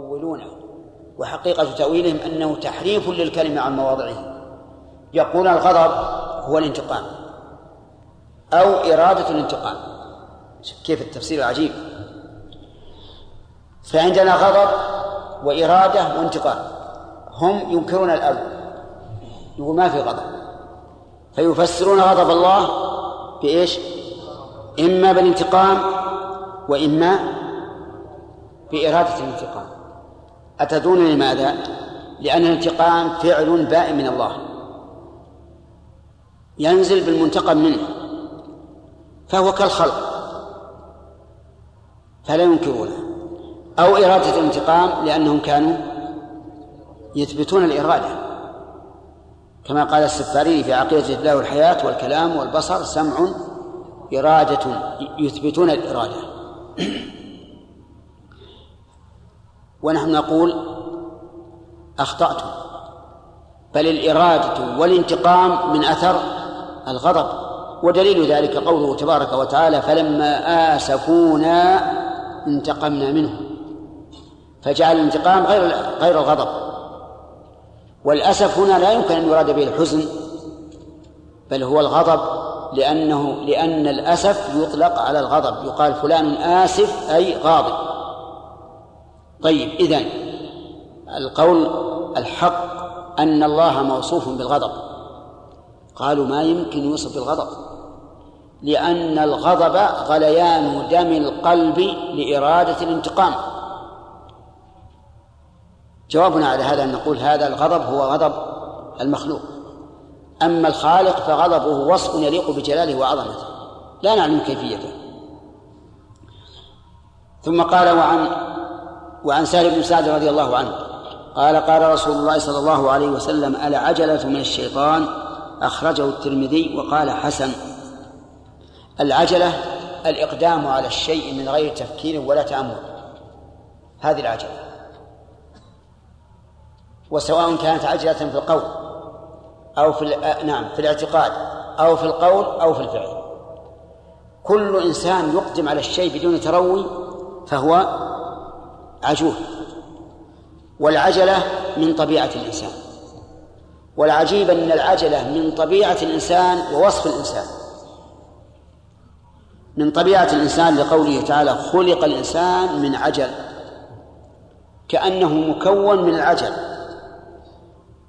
يؤولونه وحقيقة تأويلهم أنه تحريف للكلمة عن مواضعه. يقول الغضب هو الانتقام. أو إرادة الانتقام. كيف التفسير العجيب. فعندنا غضب وإرادة وانتقام. هم ينكرون الأول يقول ما في غضب. فيفسرون غضب الله بإيش؟ إما بالانتقام وإما بإرادة الانتقام. أتدرون لماذا؟ لأن الانتقام فعل بائن من الله. ينزل بالمنتقم منه فهو كالخلق فلا ينكرونه. أو إرادة الانتقام لأنهم كانوا يثبتون الإرادة. كما قال السفاري في عقيدة الله والحياة والكلام والبصر سمع إرادة يثبتون الإرادة. ونحن نقول أخطأتم بل الإرادة والانتقام من أثر الغضب ودليل ذلك قوله تبارك وتعالى فلما آسفونا انتقمنا منهم فجعل الانتقام غير غير الغضب. والأسف هنا لا يمكن أن يراد به الحزن بل هو الغضب لأنه لأن الأسف يطلق على الغضب. يقال فلان آسف أي غاضب. طيب إذن القول الحق أن الله موصوف بالغضب. قالوا ما يمكن يوصف بالغضب؟ لأن الغضب غليان دم القلب لإرادة الانتقام. جوابنا على هذا أن نقول هذا الغضب هو غضب المخلوق. أما الخالق فغضبه وصف يليق بجلاله وعظمته. لا نعلم كيفيته. ثم قال وعن وعن سهل بن سعد رضي الله عنه قال قال رسول الله صلى الله عليه وسلم العجلة من الشيطان؟ أخرجه الترمذي وقال حسن. العجلة الإقدام على الشيء من غير تفكير ولا تأمل. هذه العجلة. وسواء كانت عجلة في القول أو في نعم في الاعتقاد أو في القول أو في الفعل. كل إنسان يقدم على الشيء بدون تروي فهو عجول. والعجلة من طبيعة الإنسان. والعجيب أن العجلة من طبيعة الإنسان ووصف الإنسان. من طبيعة الإنسان لقوله تعالى خلق الإنسان من عجل. كأنه مكون من العجل.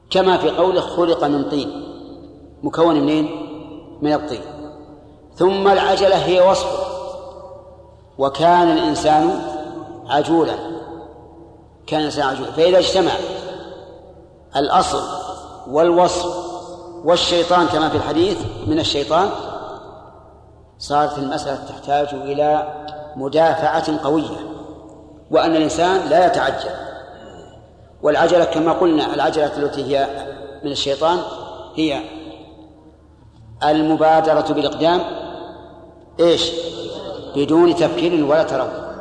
كما في قوله خلق من طين. مكون منين؟ من الطين. ثم العجلة هي وصفه. وكان الإنسان عجولا. كان الإنسان عجولا فإذا اجتمع الأصل والوصف والشيطان كما في الحديث من الشيطان صارت المسألة تحتاج إلى مدافعة قوية وأن الإنسان لا يتعجل. والعجلة كما قلنا العجلة التي هي من الشيطان هي المبادرة بالإقدام. إيش؟ بدون تفكير ولا تروي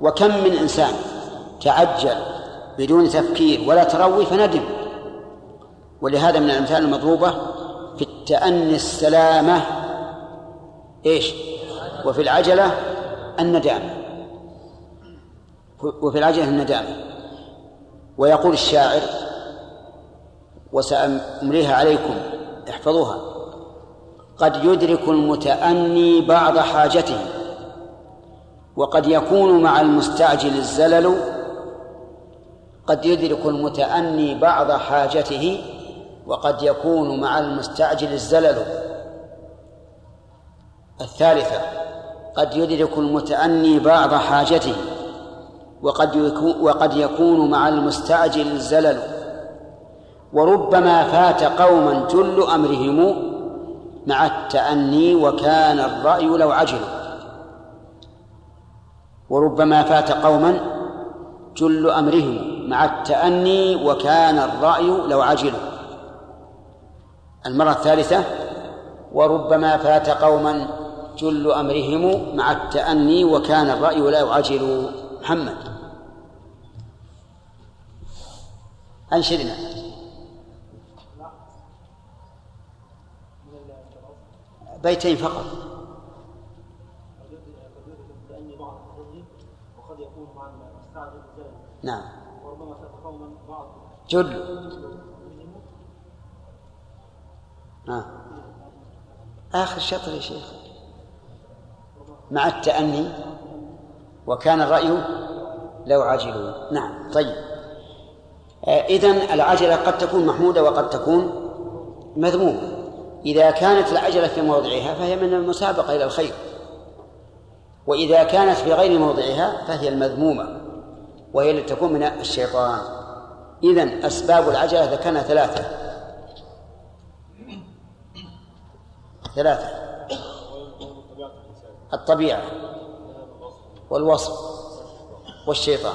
وكم من إنسان تعجل بدون تفكير ولا تروي فندم. ولهذا من الأمثال المضروبة في التأني السلامة إيش؟ وفي العجلة الندامة. وفي العجلة الندامة. ويقول الشاعر وسأمليها عليكم احفظوها قد يدرك المتأني بعض حاجته وقد يكون مع المستعجل الزلل قد يدرك المتأني بعض حاجته وقد يكون مع المستعجل الزلل. الثالثة قد يدرك المتأني بعض حاجته وقد يكون وقد يكون مع المستعجل الزلل. وربما فات قوما جل أمرهم مع التأني وكان الرأي لو عجلوا وربما فات قوما جل أمرهم مع التأني وكان الرأي لو عجلوا. المرة الثالثة وربما فات قوما جل أمرهم مع التأني وكان الرأي لا يعجل. محمد. أنشدنا. بيتين فقط. نعم. جل. آه. آخر شطر يا شيخ. مع التأني. وكان الرأي لو عجلوا نعم طيب. آه إذن العجلة قد تكون محمودة وقد تكون مذمومة. إذا كانت العجلة في موضعها فهي من المسابقة إلى الخير. وإذا كانت في غير موضعها فهي المذمومة. وهي التي تكون من الشيطان. إذن أسباب العجلة ذكرنا ثلاثة. ثلاثة. الطبيعة والوصف والشيطان.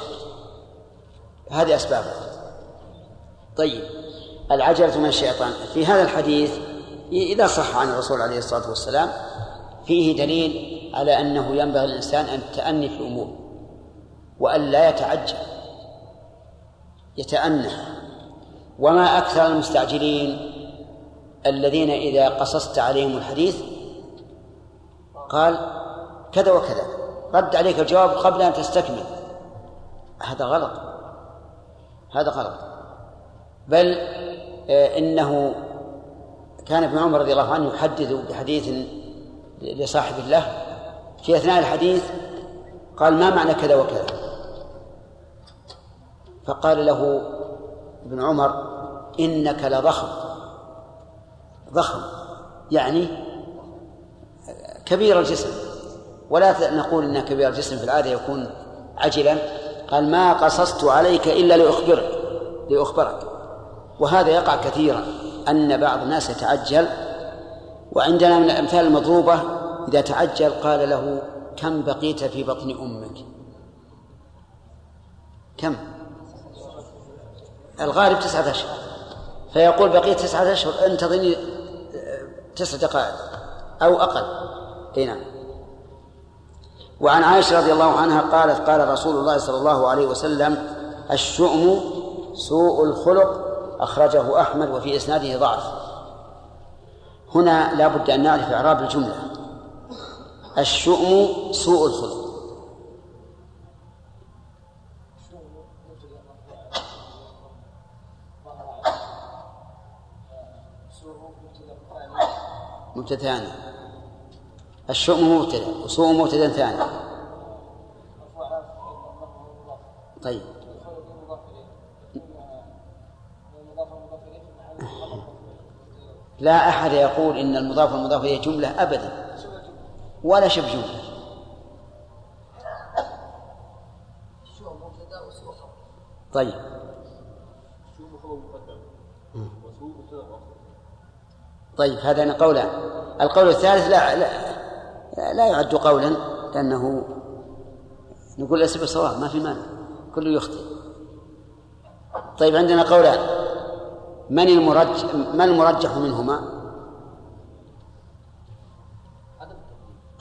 هذه أسبابها طيب. العجلة من الشيطان. في هذا الحديث إذا صح عن الرسول عليه الصلاة والسلام فيه دليل على أنه ينبغي للإنسان أن التأني في الأمور وأن لا يتعجل. يتأنى وما أكثر المستعجلين الذين إذا قصصت عليهم الحديث قال كذا وكذا. رد عليك الجواب قبل أن تستكمل. هذا غلط. هذا غلط. بل آه، إنه كان ابن عمر رضي الله عنه يحدث بحديث لصاحب له في أثناء الحديث قال ما معنى كذا وكذا؟ فقال له ابن عمر إنك لضخم. ضخم يعني كبير الجسم. ولا نقول إن كبير الجسم في العادة يكون عجلا. قال ما قصصت عليك إلا لاخبرك لأخبرك. وهذا يقع كثيرا. أن بعض الناس يتعجل. وعندنا من الأمثال المضروبة إذا تعجل قال له كم بقيت في بطن أمك؟ كم؟ الغالب تسعة أشهر. فيقول بقيت تسعة أشهر انتظرني تسع دقائق أو أقل. أي نعم. وعن عائشة رضي الله عنها قالت قال رسول الله صلى الله عليه وسلم الشؤم سوء الخلق أخرجه أحمد وفي إسناده ضعف. هنا لا بد أن نعرف إعراب الجملة. الشؤم سوء الخلق. مبتدا ثاني الشؤم مبتدأ وسوء مبتدا ثاني. طيب. لا أحد يقول إن المضاف والمضاف إليه جملة أبدا. ولا شبه جملة. طيب. طيب هذا قولان القول الثالث لا لا, لا يعد قولا لأنه نقول ليس بصواب ما في مانع كله يخطئ. طيب عندنا قولان من المرجح من المرجح منهما؟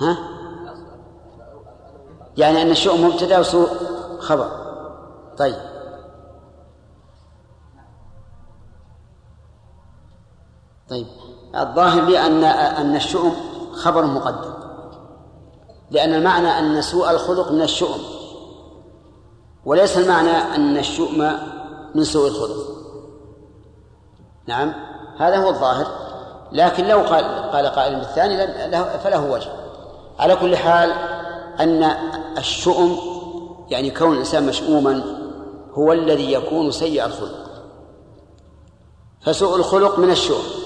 ها؟ يعني أن الشؤم مبتدأ وسوء خبر. طيب. طيب. الظاهر لي أن أن الشؤم خبر مقدم. لأن المعنى أن سوء الخلق من الشؤم. وليس المعنى أن الشؤم من سوء الخلق. نعم؟ هذا هو الظاهر. لكن لو قال قال قائل بالثاني فله وجه. على كل حال أن الشؤم يعني كون الإنسان مشؤوما هو الذي يكون سيء الخلق. فسوء الخلق من الشؤم.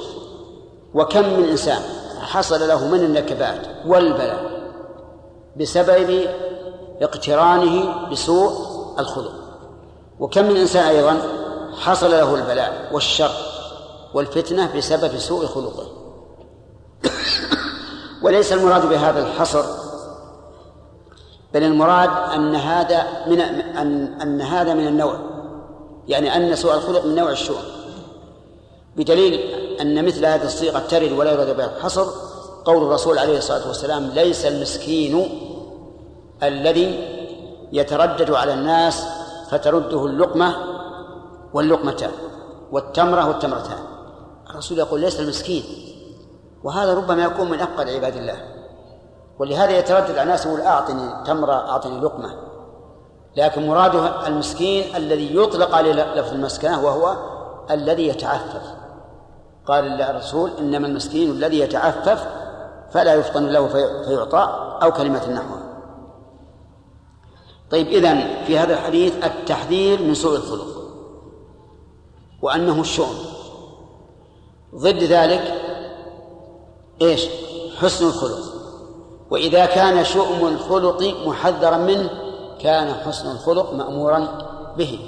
وكم من إنسان حصل له من النكبات والبلاء بسبب اقترانه بسوء الخلق وكم من إنسان أيضا حصل له البلاء والشر والفتنة بسبب سوء خلقه. وليس المراد بهذا الحصر بل المراد أن هذا من أن أن هذا من النوع يعني أن سوء الخلق من نوع الشؤم بدليل أن مثل هذه الصيغة ترد ولا يراد بها الحصر قول الرسول عليه الصلاة والسلام ليس المسكين الذي يتردد على الناس فترده اللقمة واللقمتان والتمرة والتمرتان. الرسول يقول ليس المسكين. وهذا ربما يكون من أفقد عباد الله. ولهذا يتردد على الناس يقول أعطني تمرة أعطني لقمة. لكن مراده المسكين الذي يطلق عليه لفظ المسكنة وهو الذي يتعفف. قال الرسول إنما المسكين الذي يتعفف فلا يفطن له فيعطى أو كلمة نحوها طيب إذن في هذا الحديث التحذير من سوء الخلق وأنه الشؤم. ضد ذلك إيش؟ حسن الخلق. وإذا كان شؤم الخلق محذرا منه كان حسن الخلق مأمورا به.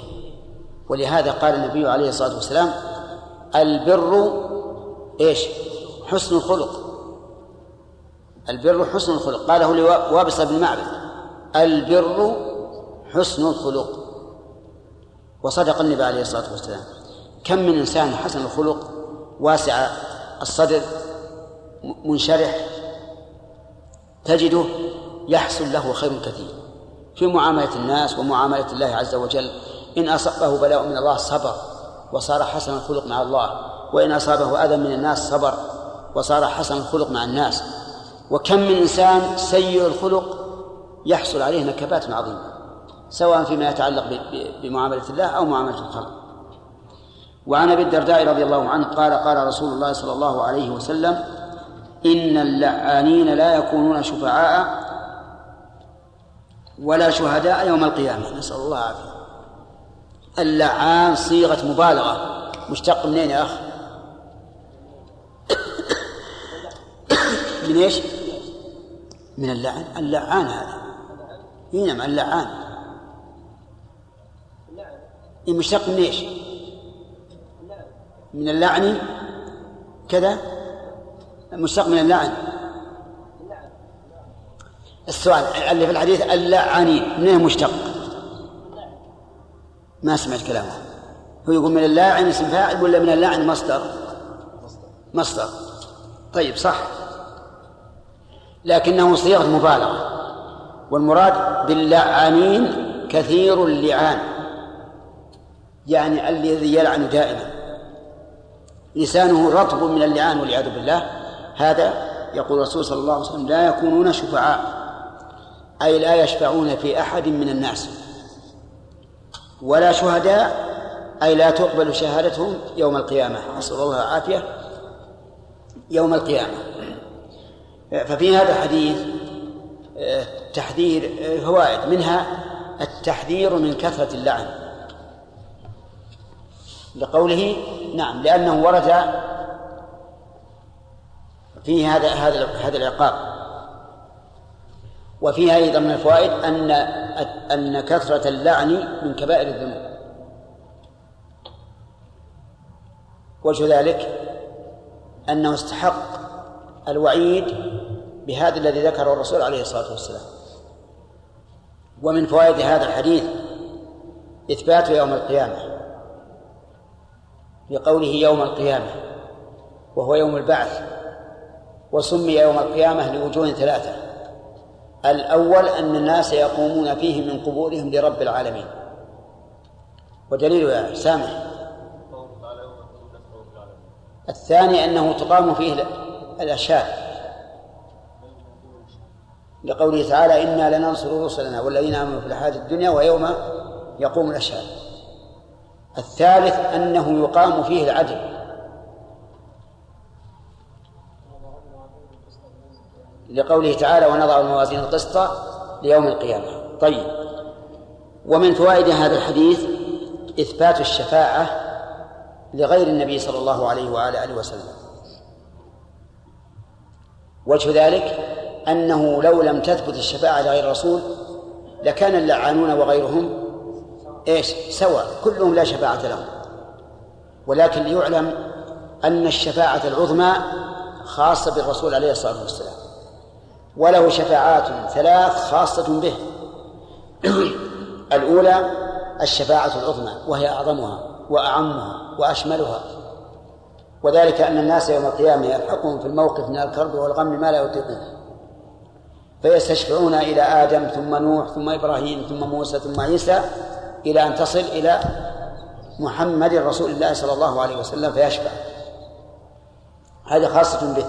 ولهذا قال النبي عليه الصلاة والسلام البر إيش؟ حسن الخلق. البر حسن الخلق. قاله لوابصة بن معبد. البر حسن الخلق. وصدق النبي عليه الصلاة والسلام. كم من إنسان حسن الخلق؟ واسع الصدر منشرح. تجده يحصل له خير كثير. في معاملة الناس ومعاملة الله عز وجل. إن أصابه بلاء من الله صبر. وصار حسن الخلق مع الله وإن أصابه أذى من الناس صبر وصار حسن الخلق مع الناس. وكم من إنسان سيء الخلق يحصل عليه نكبات عظيمة سواء فيما يتعلق بمعاملة الله أو معاملة الخلق. وعن أبي الدرداء رضي الله عنه قال قال رسول الله صلى الله عليه وسلم إن اللعانين لا يكونون شفعاء ولا شهداء يوم القيامة. نسأل الله العافية. اللعان صيغة مبالغة. مشتق منين يا أخ؟ من إيش؟ من اللعن اللعان هذا. نعم اللعان. مشتق من إيش؟ من اللعن؟ كذا؟ مشتق من اللعن. السؤال اللي في الحديث اللعني منين مشتق؟ ما سمعت كلامه. هو يقول من اللاعن اسم فاعل ولا من اللعن مصدر؟ مصدر. طيب صح. لكنه صيغة مبالغة. والمراد باللعانين كثير اللعان. يعني الذي يلعن دائما. لسانه رطب من اللعان والعياذ بالله. هذا يقول الرسول صلى الله عليه وسلم لا يكونون شفعاء. أي لا يشفعون في أحد من الناس. ولا شهداء أي لا تقبل شهادتهم يوم القيامة. نسأل الله العافية. يوم القيامة. ففي هذا الحديث آه، تحذير آه، فوائد. منها التحذير من كثرة اللعن. لقوله نعم لأنه ورد فيه هذا هذا هذا العقاب. وفيها أيضا من الفوائد أن أن كثرة اللعن من كبائر الذنوب. وجه ذلك أنه استحق الوعيد بهذا الذي ذكره الرسول عليه الصلاة والسلام. ومن فوائد هذا الحديث إثبات يوم القيامة لقوله يوم القيامة وهو يوم البعث وسمي يوم القيامة لوجوه ثلاثة. الأول أن الناس يقومون فيه من قبورهم لرب العالمين. ودليل يا سامح. الثاني أنه تقام فيه الأشهاد لقوله تعالى إنا لننصر رسلنا والذين آمنوا في الحياة الدنيا ويوم يقوم الأشهاد الثالث أنه يقام فيه العدل. لقوله تعالى ونضع الموازين القسط ليوم القيامة. طيب. ومن فوائد هذا الحديث إثبات الشفاعة لغير النبي صلى الله عليه وعلى آله وسلم. وجه ذلك أنه لو لم تثبت الشفاعة لغير الرسول لكان اللعانون وغيرهم إيش؟ سواء. كلهم لا شفاعة لهم. ولكن ليعلم أن الشفاعة العظمى خاصة بالرسول عليه الصلاة والسلام. وله شفاعات ثلاث خاصة به. الأولى الشفاعة العظمى وهي أعظمها وأعمها وأشملها. وذلك أن الناس يوم القيامة يلحقهم في الموقف من الكرب والغم ما لا يطيقون فيستشفعون إلى آدم ثم نوح ثم إبراهيم ثم موسى ثم عيسى إلى أن تصل إلى محمد رسول الله صلى الله عليه وسلم فيشفع. هذه خاصة به.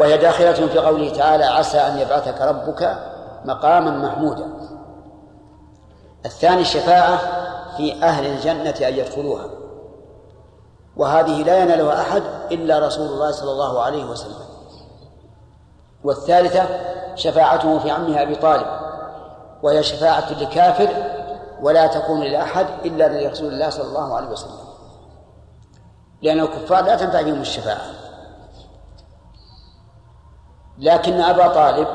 وهي داخلة في قوله تعالى عسى أن يبعثك ربك مقاما محمودا. الثاني الشفاعة في أهل الجنة أن يدخلوها. وهذه لا ينالها أحد إلا رسول الله صلى الله عليه وسلم. والثالثة شفاعته في عمه أبي طالب وهي شفاعة لكافر ولا تكون لأحد إلا لرسول الله صلى الله عليه وسلم. لأن الكفار لا تنفع بهم الشفاعة. لكن أبا طالب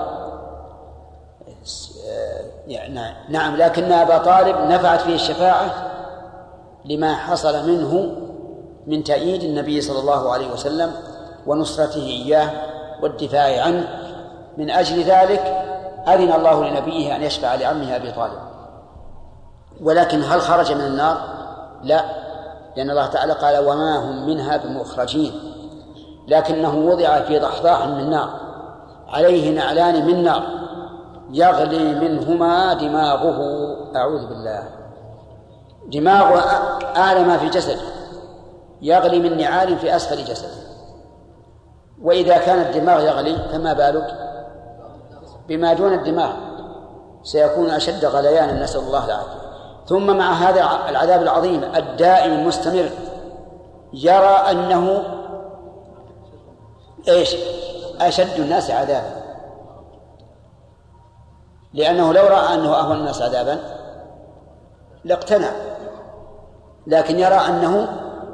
يعني نعم لكن أبا طالب نفعت فيه الشفاعة لما حصل منه من تأييد النبي صلى الله عليه وسلم ونصرته إياه والدفاع عنه. من أجل ذلك أذن الله لنبيه أن يشفع لعمه أبي طالب. ولكن هل خرج من النار؟ لا لأن الله تعالى قال وما هم منها بمخرجين لكنه وضع في ضحضاح من نار عليه نعلان من نار. يغلي منهما دماغه. أعوذ بالله. دماغه أعلى ما في جسده يغلي من نعال في أسفل جسده وإذا كان الدماغ يغلي فما بالك؟ بما دون الدماغ سيكون أشد غليانا. نسأل الله العافية. ثم مع هذا العذاب العظيم الدائم المستمر يرى أنه إيش؟ أشد الناس عذابا. لأنه لو رأى أنه أهون الناس عذابا لاقتنع. لكن يرى أنه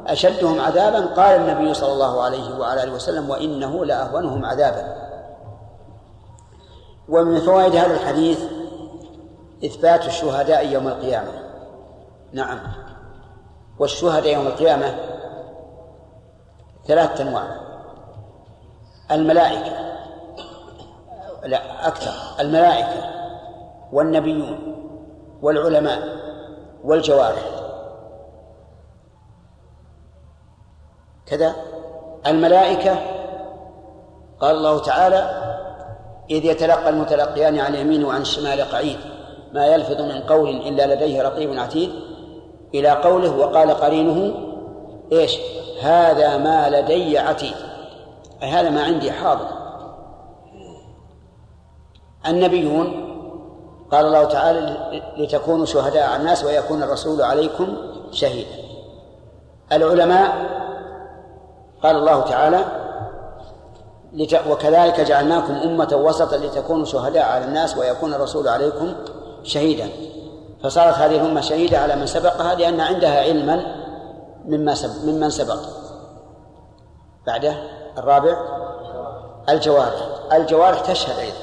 أشدهم عذابا قال النبي صلى الله عليه وعلى آله وسلم وإنه لأهونهم عذابا. ومن فوائد هذا الحديث إثبات الشهداء يوم القيامة. نعم. والشهداء يوم القيامة ثلاثة أنواع. الملائكة. لا أكثر. الملائكة والنبيون والعلماء والجوارح. كذا. الملائكة قال الله تعالى إذ يتلقى المتلقيان عن اليمين وعن الشمال قعيد ما يلفظ من قول إلا لديه رقيب عتيد. إلى قوله وقال قرينه إيش؟ هذا ما لدي عتيد. هذا ما عندي حاضر. النبيون قال الله تعالى لتكونوا شهداء على الناس ويكون الرسول عليكم شهيدا. العلماء قال الله تعالى وكذلك جعلناكم أمة وسطا لتكونوا شهداء على الناس ويكون الرسول عليكم شهيدا. فصارت هذه الأمة شهيدة على من سبقها لأن عندها علما مما سبق ممن سبق. بعده الرابع الجوارح. الجوارح تشهد أيضا.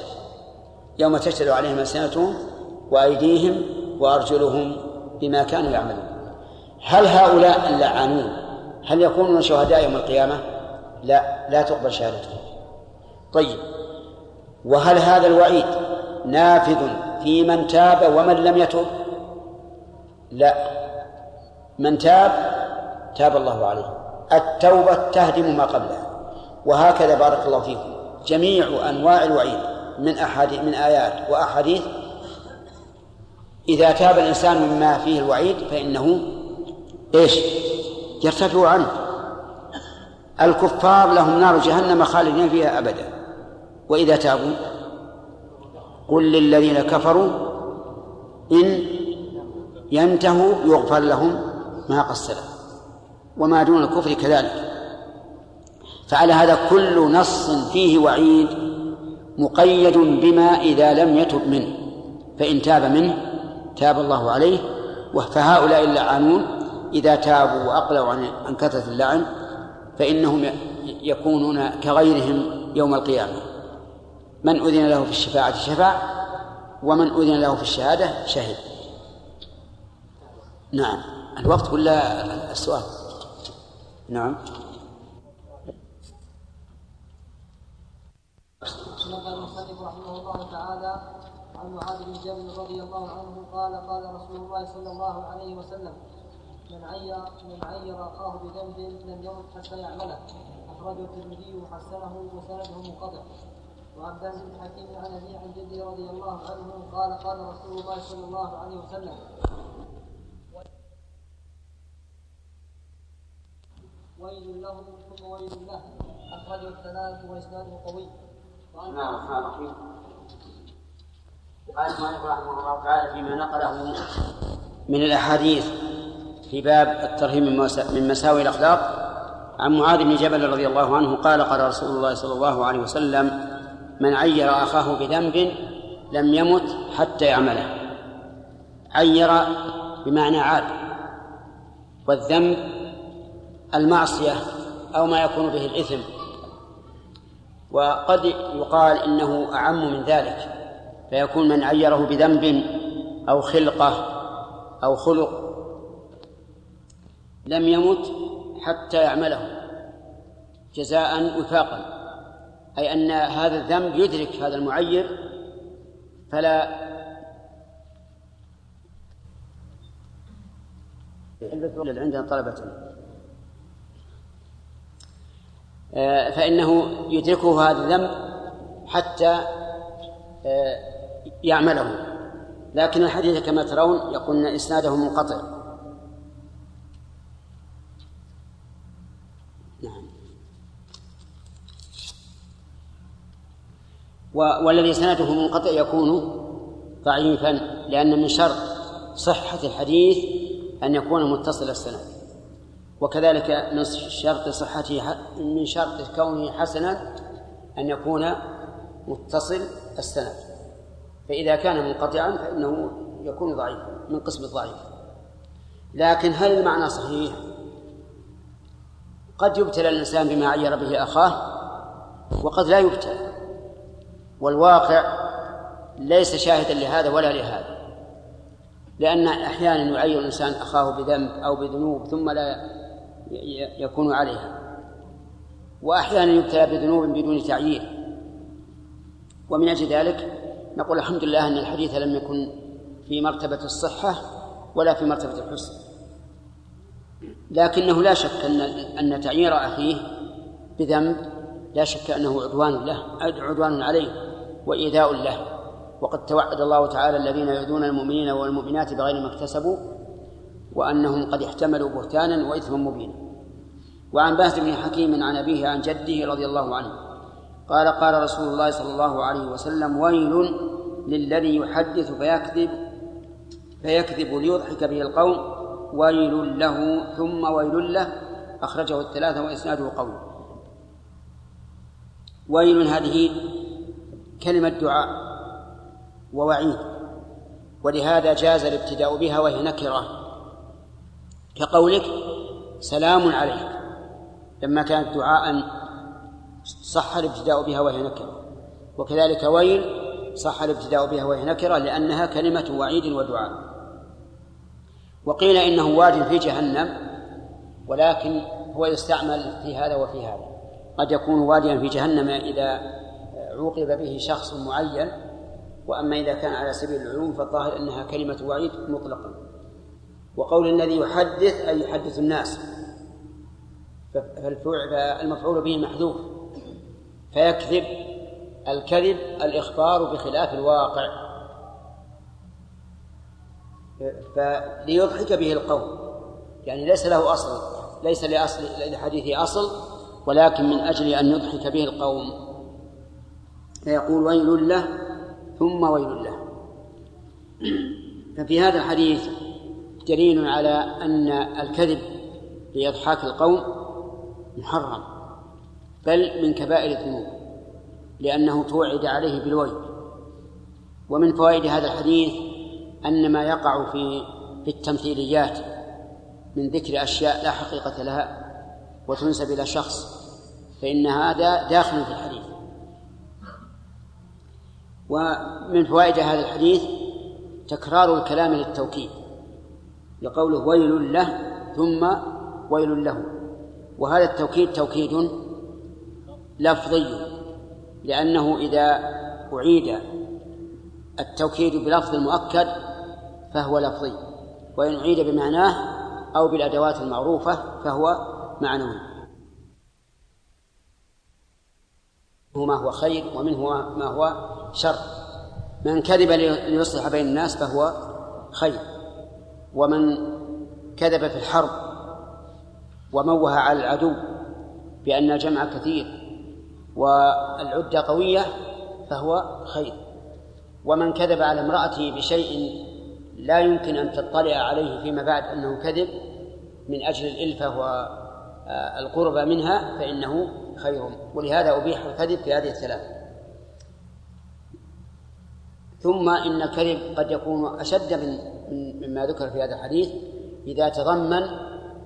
يوم تشهد عليهم ألسنتهم وأيديهم وأرجلهم بما كانوا يعملون. هل هؤلاء اللعانون هل يكونون شهداء يوم القيامة؟ لا لا تقبل شهادتهم. طيب وهل هذا الوعيد نافذ في من تاب ومن لم يتب؟ لا. من تاب تاب الله عليه. التوبة تهدم ما قبلها. وهكذا بارك الله فيكم. جميع أنواع الوعيد من أحاديث من آيات وأحاديث. إذا تاب الإنسان مما فيه الوعيد فإنه إيش؟ يرتفع عنه. الكفار لهم نار جهنم خالدين فيها أبدا. وإذا تابوا؟ قل للذين كفروا إن ينتهوا يغفر لهم ما سلف وما دون الكفر كذلك. فعلى هذا كل نص فيه وعيد مقيد بما إذا لم يتب منه فإن تاب منه تاب الله عليه. فهؤلاء اللعانون إذا تابوا وأقلعوا عن كثرة اللعن فإنهم يكونون كغيرهم يوم القيامة. من أذن له في الشفاعة شفع ومن أذن له في الشهادة شهد. نعم. الوقت ولا السؤال؟ نعم. نقل المصنف رحمه الله تعالى عن معاذ بن جبل رضي الله عنه قال قال رسول الله صلى الله عليه وسلم من عير من عير أخاه بذنب لم يمت حتى يعمله. أخرجه الترمذي وحسنه وسنده منقطع وعن باز بن حكيم عن أبي عن جدي رضي الله عنه قال قال رسول الله صلى الله عليه وسلم ويل له ثم ويل له. أخرجه الثلاث وإسناده قوي. رحمه الله تعالى فيما نقله من الأحاديث في باب الترهيب من مساوي الأخلاق. عن معاذ بن جبل رضي الله عنه قال قال رسول الله صلى الله عليه وسلم من عير أخاه بذنب لم يمت حتى يعمله. عير بمعنى عاد. والذنب المعصية أو ما يكون به الإثم. وقد يقال إنه أعم من ذلك فيكون من عيره بذنب أو خلقة أو خلق لم يمت حتى يعمله جزاء وفاقا أي أن هذا الذنب يدرك هذا المعير فلا عندنا طلبة آه، فإنه يدركه هذا الذنب حتى آه، يعمله. لكن الحديث كما ترون يقول إن إسناده منقطع. نعم. والذي إسناده منقطع يكون ضعيفا لأن من شرط صحة الحديث أن يكون متصل السند. وكذلك من شرط صحته من شرط كونه حسنا أن يكون متصل السند. فإذا كان منقطعا فإنه يكون ضعيفا من قسم الضعيف. لكن هل المعنى صحيح؟ قد يبتلى الإنسان بما عير به أخاه وقد لا يبتلى. والواقع ليس شاهدا لهذا ولا لهذا. لأن أحيانا يعير الإنسان أخاه بذنب أو بذنوب ثم لا يكون عليها. وأحيانا يبتلى بذنوب بدون تعيير ومن أجل ذلك نقول الحمد لله أن الحديث لم يكن في مرتبة الصحة ولا في مرتبة الحسن. لكنه لا شك أن أن تعيير أخيه بذنب لا شك أنه عدوان له عدوان عليه وإيذاء له. وقد توعد الله تعالى الذين يؤذون المؤمنين والمؤمنات بغير ما اكتسبوا وأنهم قد احتملوا بهتانا وإثما مبينا. وعن باز بن حكيم عن أبيه عن جده رضي الله عنه قال قال رسول الله صلى الله عليه وسلم ويل للذي يحدث فيكذب فيكذب ليضحك به القوم ويل له ثم ويل له. أخرجه الثلاثة وإسناده قوي. ويل هذه كلمة دعاء ووعيد ولهذا جاز الابتداء بها وهي نكرة. كقولك سلام عليك. لما كانت دعاء صح الابتداء بها وهي نكرة. وكذلك ويل صح الابتداء بها وهي نكرة لأنها كلمة وعيد ودعاء. وقيل إنه واد في جهنم ولكن هو يستعمل في هذا وفي هذا. قد يكون واديا في جهنم إذا عوقب به شخص معين وأما إذا كان على سبيل العلوم فالظاهر أنها كلمة وعيد مطلقا. وقول الذي يحدث أي يحدث الناس. فالمفعول به محذوف. فيكذب الكذب الإخبار بخلاف الواقع. فليضحك به القوم. يعني ليس له أصل ليس لأصل لحديثه أصل ولكن من أجل أن يضحك به القوم. فيقول ويل له ثم ويل له. ففي هذا الحديث دليل على أن الكذب لإضحاك القوم محرم بل من كبائر الذنوب لأنه توعد عليه بالويل ومن فوائد هذا الحديث أن ما يقع في في التمثيليات من ذكر أشياء لا حقيقة لها وتنسب إلى شخص فإن هذا داخل في الحديث. ومن فوائد هذا الحديث تكرار الكلام للتوكيد. لقوله ويل له ثم ويل له. وهذا التوكيد توكيد لفظي لأنه إذا أعيد التوكيد بلفظ مؤكد فهو لفظي وإن أعيد بمعناه أو بالأدوات المعروفة فهو معنوي. ما هو خير ومنه ما هو شر. من كذب ليصلح بين الناس فهو خير. ومن كذب في الحرب وموه على العدو بأن الجمع كثير والعدة قوية فهو خير. ومن كذب على امرأته بشيء لا يمكن أن تطلع عليه فيما بعد أنه كذب من أجل الإلفة والقرب منها فإنه خير. ولهذا أبيح الكذب في هذه الثلاث. ثم إن الكذب قد يكون أشد من مما ذكر في هذا الحديث إذا تضمن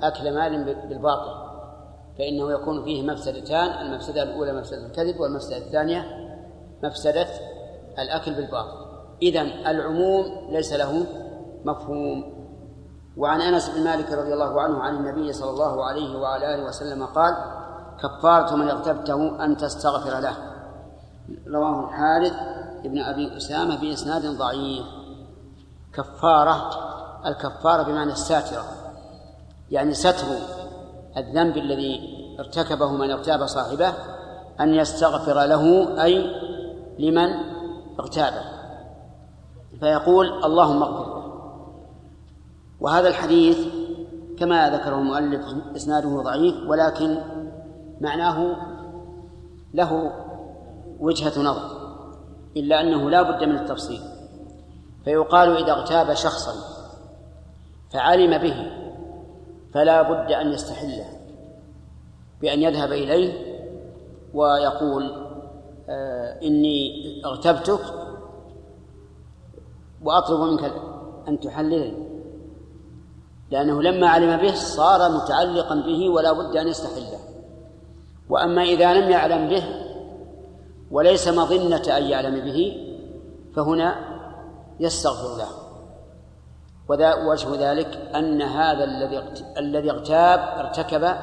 أكل مال بالباطل فإنه يكون فيه مفسدتان المفسدة الأولى مفسدة الكذب والمفسدة الثانية مفسدة الأكل بالباطل. إذا العموم ليس له مفهوم. وعن أنس بن مالك رضي الله عنه عن النبي صلى الله عليه وعلى آله وسلم قال كفارة من اغتبته أن تستغفر له. رواه الحارث ابن أبي أسامة بإسناد ضعيف. كفارة الكفارة بمعنى الساترة يعني ستر الذنب الذي ارتكبه من اغتاب صاحبه أن يستغفر له أي لمن اغتابه. فيقول اللهم اغفر. له وهذا الحديث كما ذكره المؤلف إسناده ضعيف ولكن معناه له وجهة نظر إلا أنه لا بد من التفصيل. فيقال إذا اغتاب شخصا فعلم به فلا بد أن يستحله بأن يذهب إليه ويقول آه إني اغتبتك وأطلب منك أن تحللني لأنه لما علم به صار متعلقا به ولا بد أن يستحله. وأما إذا لم يعلم به وليس مظنة أن يعلم به فهنا يستغفر له. وجه ذلك أن هذا الذي الذي اغتاب ارتكب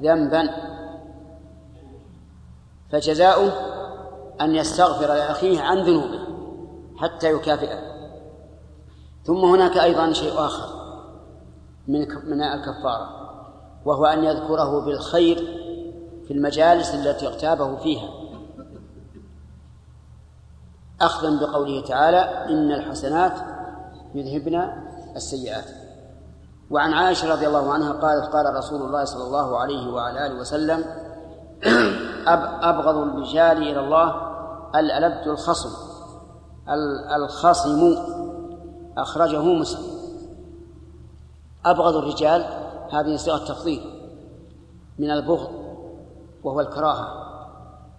ذنبا. فجزاؤه أن يستغفر لأخيه عن ذنوبه حتى يكافئه. ثم هناك أيضا شيء آخر من من الكفارة وهو أن يذكره بالخير في المجالس التي اغتابه فيها. أخذا بقوله تعالى إن الحسنات يذهبن السيئات. وعن عائشة رضي الله عنها قالت قال رسول الله صلى الله عليه وعلى آله وسلم أبغض الرجال إلى الله الألد الخصم الخصم أخرجه مسلم. أبغض الرجال هذه صيغة تفضيل من البغض وهو الكراهة.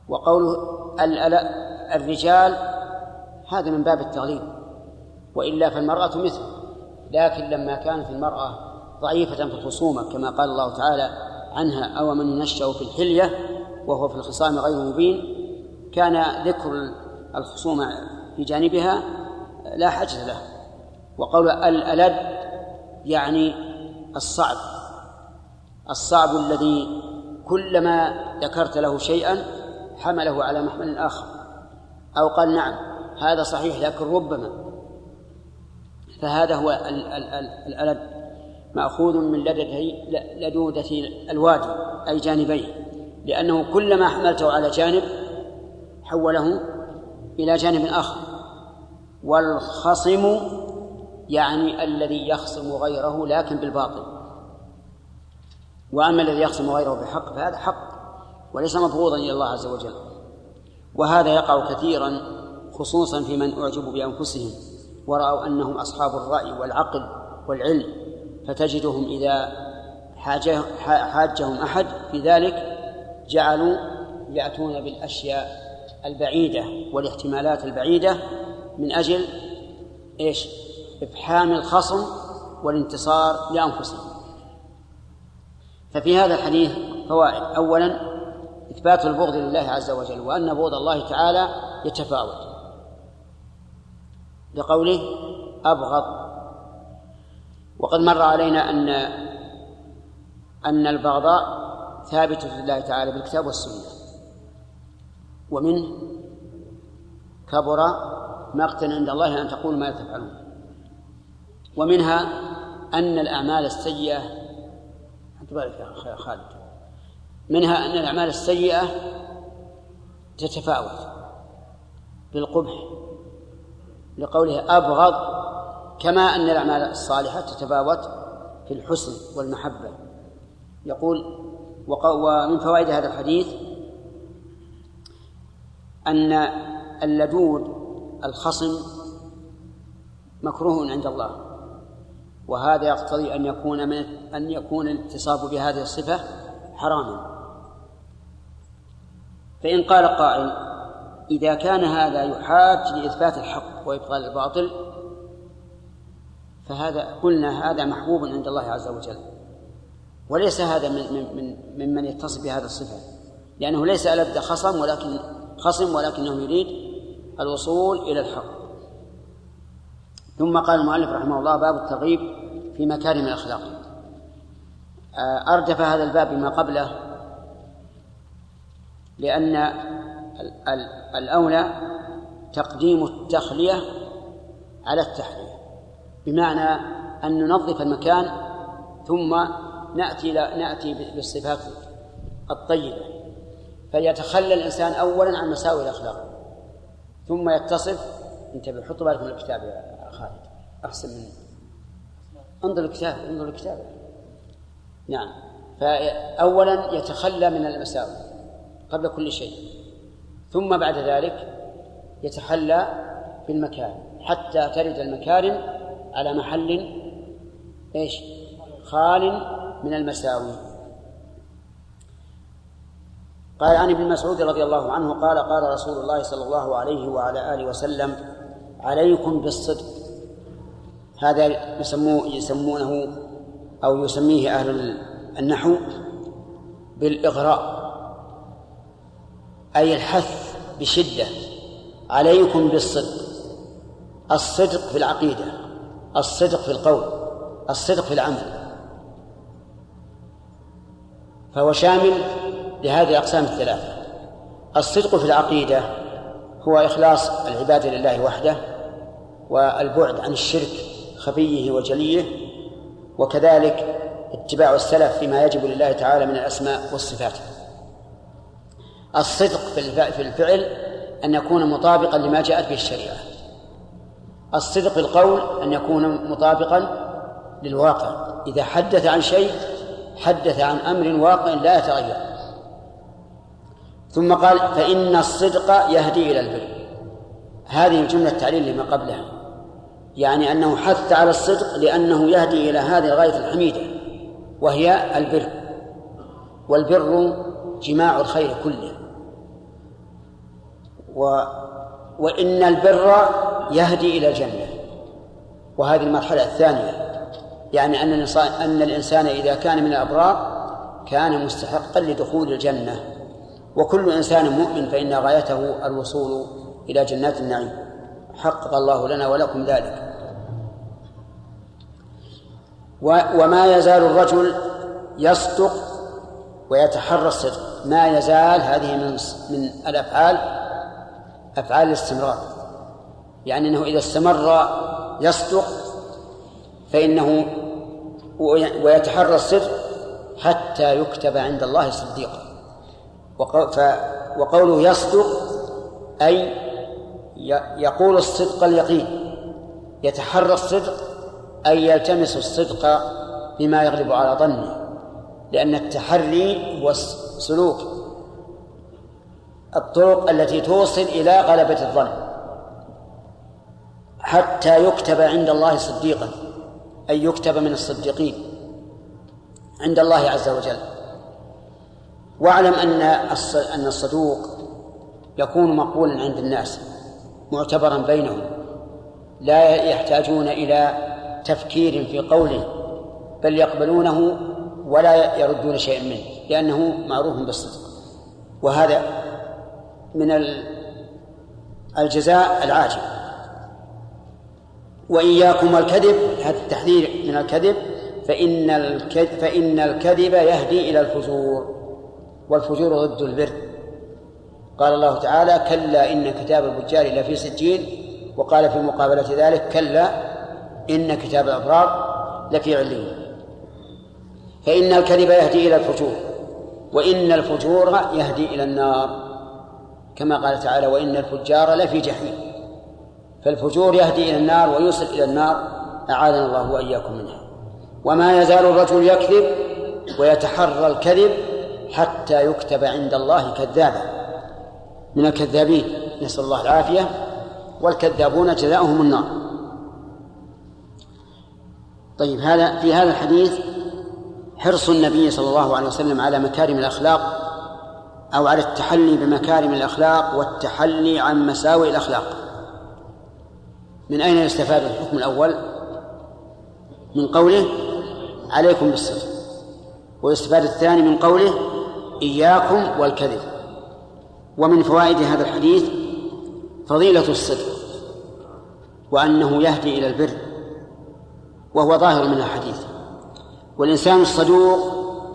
وقوله الرجال هذا من باب التغليب وإلا فالمرأة مثل لكن لما كانت المرأة ضعيفة في الخصومة كما قال الله تعالى عنها أو من ينشأ في الحلية وهو في الخصام غير مبين كان ذكر الخصومة في جانبها لا حاجة له وقول الألد يعني الصعب الصعب الذي كلما ذكرت له شيئا حمله على محمل آخر أو قال نعم هذا صحيح لكن ربما فهذا هو الألد مأخوذ من لدته لدودة الوادي أي جانبيه لأنه كلما حملته على جانب حوله إلى جانب آخر والخصم يعني الذي يخصم غيره لكن بالباطل. وأما الذي يخصم غيره بحق فهذا حق وليس مفروضا إلى الله عز وجل. وهذا يقع كثيرا خصوصا في من أعجبوا بأنفسهم ورأوا أنهم أصحاب الرأي والعقل والعلم فتجدهم إذا حاجة حاجهم أحد في ذلك جعلوا يأتون بالأشياء البعيدة والاحتمالات البعيدة من أجل إيش؟ إفحام الخصم والانتصار لأنفسهم. ففي هذا الحديث فوائد. أولا إثبات البغض لله عز وجل وأن بغض الله تعالى يتفاوت. لقوله أبغض. وقد مر علينا أن أن البغضاء ثابتة لله تعالى بالكتاب والسنة. ومنه كبر مقتا عند الله أن تقول ما تفعلون. ومنها أن الأعمال السيئة بالك يا خالد. منها أن الأعمال السيئة تتفاوت بالقبح لقوله أبغض كما أن الأعمال الصالحة تتفاوت في الحسن والمحبة. يقول ومن فوائد هذا الحديث أن اللدود الخصم مكروه عند الله وهذا يقتضي أن يكون من أن يكون الاتصاف بهذه الصفة حراما. فإن قال قائل إذا كان هذا يحاج لإثبات الحق وإبطال الباطل فهذا قلنا هذا محبوب عند الله عز وجل. وليس هذا من من من ممن يتصف بهذا الصفة لأنه ليس ألد خصم ولكن خصم ولكنه يريد الوصول إلى الحق. ثم قال المؤلف رحمه الله باب الترغيب في مكارم الأخلاق. آه، أردف هذا الباب بما قبله لأن الأولى تقديم التخلية على التحلية بمعنى أن ننظف المكان ثم نأتي نأتي بالصفات الطيبة. فيتخلى الإنسان أولا عن مساوئ الأخلاق ثم يتصف. انتبه حط بالك من الكتاب يا خالد أحسن مني. انظر الكتاب انظر الكتاب. نعم. فأولا يتخلى من المساوئ قبل كل شيء. ثم بعد ذلك يتحلى بالمكارم حتى ترد المكارم على محل إيش؟ خال من المساوي. قال عن ابن مسعود رضي الله عنه قال قال رسول الله صلى الله عليه وعلى آله وسلم عليكم بالصدق. هذا يسموه يسمونه أو يسميه أهل النحو بالإغراء أي الحث بشدة. عليكم بالصدق. الصدق في العقيدة. الصدق في القول. الصدق في العمل. فهو شامل لهذه الأقسام الثلاثة. الصدق في العقيدة هو إخلاص العبادة لله وحده والبعد عن الشرك خفيه وجليه وكذلك اتباع السلف فيما يجب لله تعالى من الأسماء والصفات. الصدق في الفعل أن يكون مطابقا لما جاءت به الشريعة. الصدق في القول أن يكون مطابقا للواقع. إذا حدث عن شيء حدث عن أمر واقع لا يتغير. ثم قال فإن الصدق يهدي إلى البر. هذه الجملة تعليل لما قبلها. يعني أنه حث على الصدق لأنه يهدي إلى هذه الغاية الحميدة وهي البر. والبر جماع الخير كله. و وإن البر يهدي إلى الجنة. وهذه المرحلة الثانية يعني أن الإنسان أن الإنسان إذا كان من الأبرار كان مستحقا لدخول الجنة. وكل إنسان مؤمن فإن غايته الوصول إلى جنات النعيم. حقق الله لنا ولكم ذلك. وما يزال الرجل يصدق ويتحرى الصدق. ما يزال هذه من من الأفعال أفعال الاستمرار. يعني إنه إذا استمر يصدق فإنه ويتحرى الصدق حتى يكتب عند الله صديقا. وقوله يصدق أي يقول الصدق اليقين. يتحرى الصدق أي يلتمس الصدق بما يغلب على ظنه. لأن التحري هو سلوك. الطرق التي توصل إلى غلبة الظن حتى يكتب عند الله صديقا أن يكتب من الصديقين عند الله عز وجل. واعلم أن أن الصدوق يكون مقبولا عند الناس معتبرا بينهم لا يحتاجون إلى تفكير في قوله بل يقبلونه ولا يردون شيئا منه لأنه معروف بالصدق. وهذا من الجزاء العاجل. وإياكم والكذب هذا التحذير من الكذب فإن الكذب فإن الكذب يهدي إلى الفجور والفجور ضد البر. قال الله تعالى كلا إن كتاب الفجار لفي سجين وقال في مقابلة ذلك كلا إن كتاب الأبرار لفي عليين فإن الكذب يهدي إلى الفجور وإن الفجور يهدي إلى النار. كما قال تعالى وإن الفجار لفي جحيم. فالفجور يهدي إلى النار ويوصل إلى النار أعاذنا الله وإياكم منها. وما يزال الرجل يكذب ويتحرى الكذب حتى يكتب عند الله كذابا. من الكذابين نسأل الله العافية. والكذابون جزاؤهم النار. طيب هذا في هذا الحديث حرص النبي صلى الله عليه وسلم على مكارم الأخلاق أو على التحلي بمكارم الأخلاق والتحلي عن مساوئ الأخلاق. من أين يستفاد الحكم الأول؟ من قوله عليكم بالصدق ويستفاد الثاني من قوله إياكم والكذب. ومن فوائد هذا الحديث فضيلة الصدق وأنه يهدي إلى البر وهو ظاهر من الحديث. والإنسان الصدوق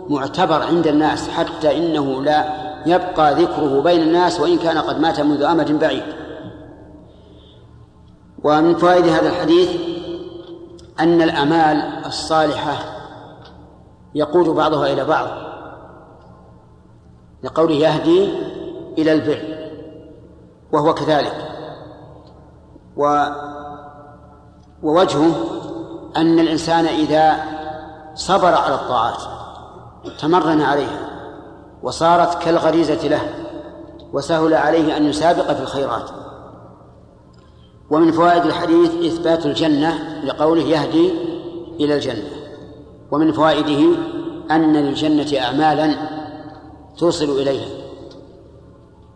معتبر عند الناس حتى إنه لا يبقى ذكره بين الناس وإن كان قد مات منذ أمد بعيد. ومن فوائد هذا الحديث أن الأعمال الصالحة يقود بعضها إلى بعض لقوله يهدي إلى البر وهو كذلك. و ووجهه أن الإنسان إذا صبر على الطاعات تمرن عليها وصارت كالغريزة له وسهل عليه أن يسابق في الخيرات. ومن فوائد الحديث إثبات الجنة لقوله يهدي إلى الجنة. ومن فوائده أن للجنة أعمالا توصل إليها.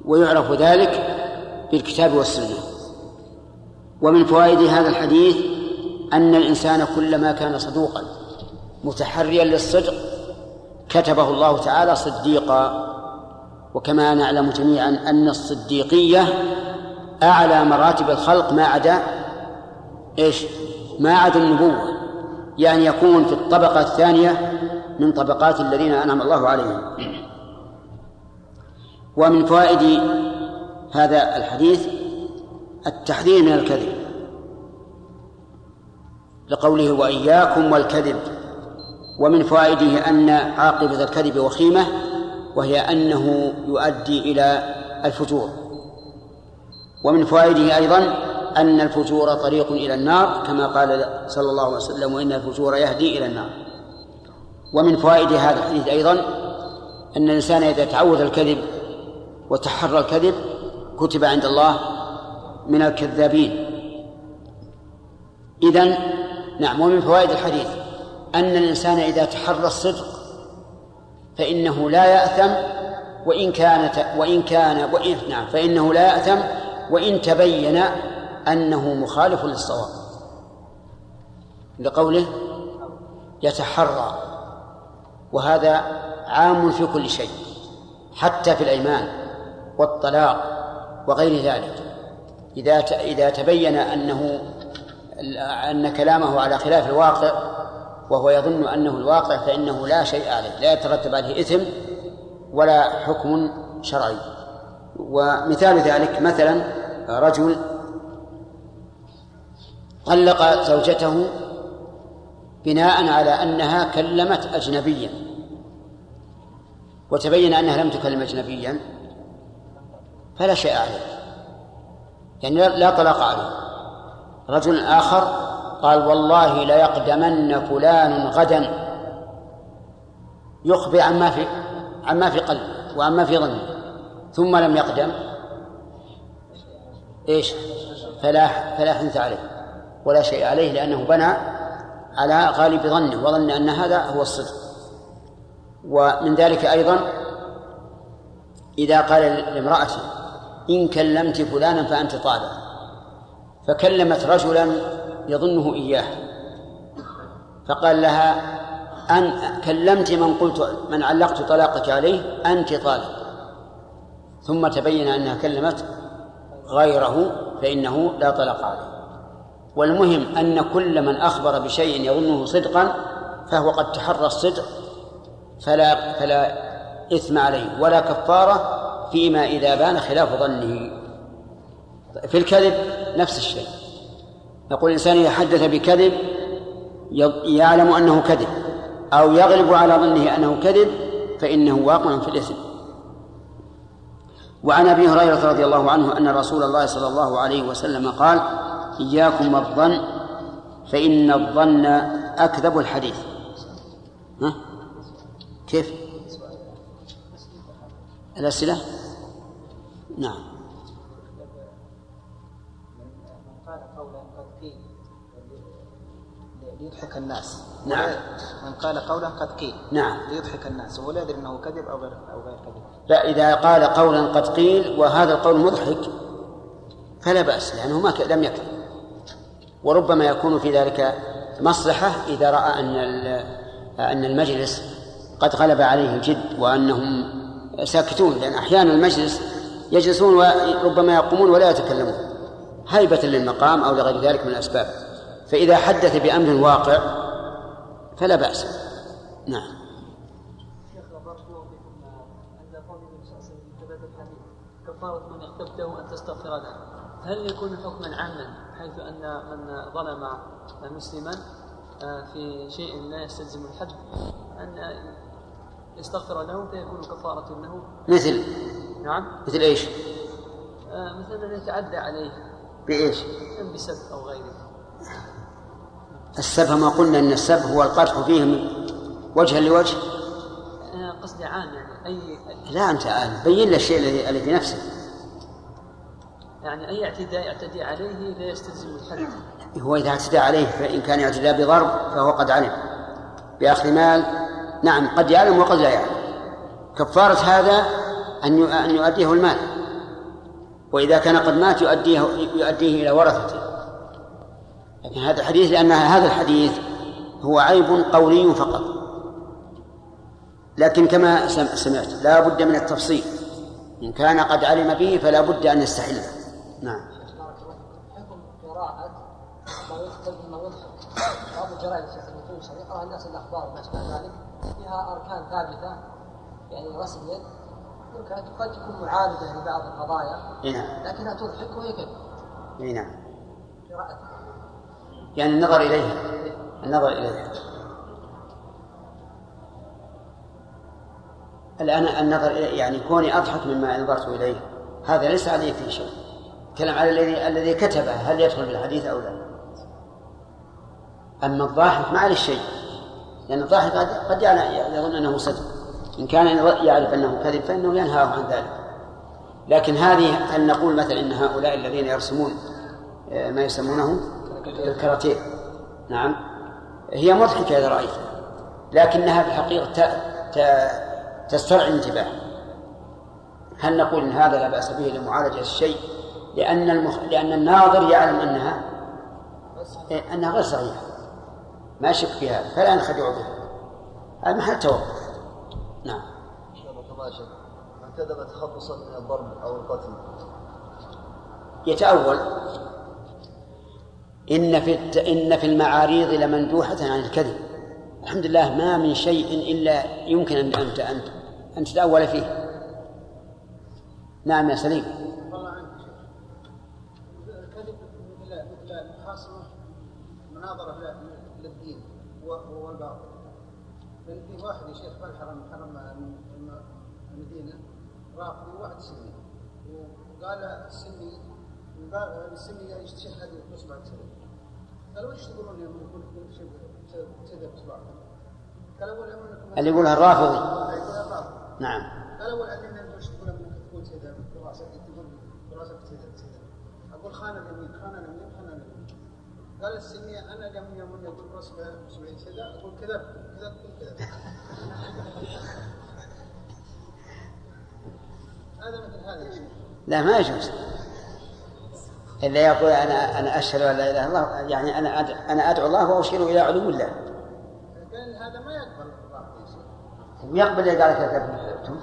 ويعرف ذلك بالكتاب والسنة. ومن فوائد هذا الحديث أن الإنسان كلما كان صدوقا متحريا للصدق كتبه الله تعالى صديقا. وكما نعلم جميعا أن الصديقية أعلى مراتب الخلق ما عدا إيش؟ ما عدا النبوة. يعني يكون في الطبقة الثانية من طبقات الذين أنعم الله عليهم. ومن فوائد هذا الحديث التحذير من الكذب. لقوله وإياكم والكذب. ومن فوائده أن عاقبة الكذب وخيمة وهي أنه يؤدي إلى الفجور. ومن فوائده أيضا أن الفجور طريق إلى النار كما قال صلى الله عليه وسلم وإن الفجور يهدي إلى النار. ومن فوائد هذا الحديث أيضا أن الإنسان إذا تعود الكذب وتحرى الكذب كتب عند الله من الكذابين. إذن نعم ومن فوائد الحديث أن الإنسان إذا تحرى الصدق فإنه لا يأثم وإن كانت وإن كان وإن نعم فإنه لا يأثم وإن تبين أنه مخالف للصواب. لقوله يتحرى وهذا عام في كل شيء حتى في الأيمان والطلاق وغير ذلك. إذا إذا تبين أنه أن كلامه على خلاف الواقع وهو يظن أنه الواقع فإنه لا شيء عليه لا يترتب عليه إثم ولا حكم شرعي. ومثال ذلك مثلا رجل طلق زوجته بناء على أنها كلمت أجنبيا. وتبين أنها لم تكلم أجنبيا فلا شيء عليه. يعني لا طلاق عليه. رجل آخر قال والله ليقدمن فلان غدا. يخبر عما في عما في قلبه وعما في ظنه. ثم لم يقدم. إيش؟ فلا فلا حنث عليه. ولا شيء عليه لأنه بنى على غالب ظنه وظن أن هذا هو الصدق. ومن ذلك أيضا إذا قال لامرأته إن كلمت فلانا فأنت طالق فكلمت رجلا يظنه إياه. فقال لها أن كلمت من قلت من علقت طلاقك عليه أنت طالق. ثم تبين أنها كلمت غيره فإنه لا طلاق عليه. والمهم أن كل من أخبر بشيء يظنه صدقا فهو قد تحرى الصدق فلا فلا إثم عليه ولا كفارة فيما إذا بان خلاف ظنه. في الكذب نفس الشيء. يقول الإنسان إذا حدث بكذب يعلم أنه كذب أو يغلب على ظنه أنه كذب فإنه واقع في الإثم وعن أبي هريرة رضي الله عنه أن رسول الله صلى الله عليه وسلم قال إياكم الظن فإن الظن أكذب الحديث ها؟ كيف؟ الأسئلة؟ نعم ليضحك الناس. نعم. من قال قولا قد قيل. نعم. ليضحك الناس. وهو لا يدري أنه كذب أو غير أو غير كذب. لا إذا قال قولا قد قيل وهذا القول مضحك فلا بأس لأنه ما لم يكذب وربما يكون في ذلك مصلحة إذا رأى أن ال- أن المجلس قد غلب عليه الجد وأنهم ساكتون لأن أحيانا المجلس يجلسون وربما يقومون ولا يتكلمون. هيبة للمقام أو لغير ذلك من الأسباب. فإذا حدث بأمر واقع فلا بأس. نعم. الحديث كفارة من اغتبته أن تستغفر له. هل يكون حكما عاما حيث أن من ظلم مسلما آه، في شيء لا يستلزم الحد أن يستغفر له فيكون كفارة له؟ مثل. نعم. مثل إيش؟ آه، مثلا أن يتعدى عليه. بإيش؟ بسب أو غيره. السب ما قلنا إن السب هو القدح فيه من وجها لوجه؟ آه، قصدي عام يعني أي لا أنت بين له الشيء الذي الذي في نفسه يعني أي اعتداء يعتدي عليه لا يستلزم الحد. هو إذا اعتدى عليه فإن كان اعتداء بضرب فهو قد علم. بأخذ مال نعم قد يعلم وقد لا يعلم. كفارة هذا أن أن يؤديه المال. وإذا كان قد مات يؤديه يؤديه إلى ورثته. لكن هذا الحديث لأن هذا الحديث هو عيب قولي فقط. لكن كما سم- سمعت لا بد من التفصيل. إن كان قد علم به فلا بد أن يستحله نعم. حكم قراءة ما يكتب مما يضحك بعض الجرائد في النصوص يقرأ الناس الأخبار وما أشبه ذلك. فيها أركان ثابتة يعني يمكن أن قد تكون معارضة لبعض القضايا. إي نعم. لكنها تضحك وهي كذب. إي نعم. قراءتها يعني النظر إليها. النظر إليها. الآن النظر إليه يعني كوني أضحك مما نظرت إليه. هذا ليس عليه فيه شيء. كلام على الذي الذي كتبه هل يدخل في الحديث أو لا. أما الضاحك ما عليه شيء. لأن الضاحك قد يعني يظن أنه صدق. إن كان يعرف أنه كذب فإنه ينهاه عن ذلك. لكن هذه هل نقول مثلا إن هؤلاء الذين يرسمون آه، ما يسمونه الكاراتيه نعم. هي مضحكة إذا رأيتها. لكنها في الحقيقة تسترعي الانتباه هل نقول إن هذا لا بأس به لمعالجة الشيء؟ لأن المخ... لأن الناظر يعلم أنها إيه، أنها غير صحيحة. ما يشك في هذا فلا نخدع به هذا محل توقف. نعم. من كذب تخلصا من الضرب أو القتل. يتأول. إن في. إن في المعاريض لمندوحة عن الكذب. الحمد لله ما من شيء إلا يمكن أن أنت أنت أن تتأول فيه. نعم يا سليم. مناظرة للدين والباطل في واحد يا شيخ في الحرم حرم الم- المدينة رافضي وواحد سني وقال السني السني يستشهد بإصبع كذب تقولون كذب اللي يقولها الرافضي نعم أقول قال السنية أنا اليمين يوم يقول براسك أسبوعين كذا أقول كذا كذا تقول كذا هذا مثل هذا لا ما يجوز إلا يقول أنا أنا أشهد أن لا إله إلا الله. يعني أنا أنا أدعو الله وأشير إلى علو الله. هذا ما يقبل يا شيخ ويقبل قال كذبتم.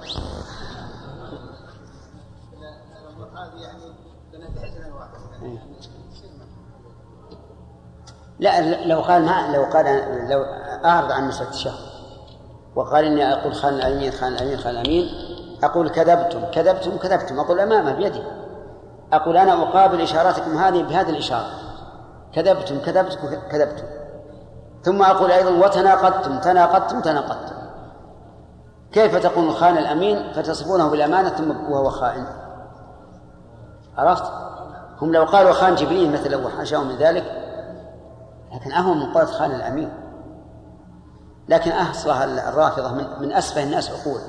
لا لو قال ما لو قال لو أعرض عن مسألة الشهر وقال إني أقول خان الأمين خان الأمين خان الأمين أقول كذبتم كذبتم كذبتم أقول أمامه بيدي أقول أنا أقابل إشاراتكم هذه بهذه الإشارة. كذبتم كذبتم كذبتم. ثم أقول أيضا وتناقضتم تناقضتم تناقضتم. كيف تقول خان الأمين فتصفونه بالأمانة ثم وهو خائن؟ عرفت؟ هم لو قالوا خان جبريل مثلا وحاشاهم من ذلك لكن أهون من قولة خان الأمين. لكن أصلها الرافضة من, من أسفه الناس عقولا.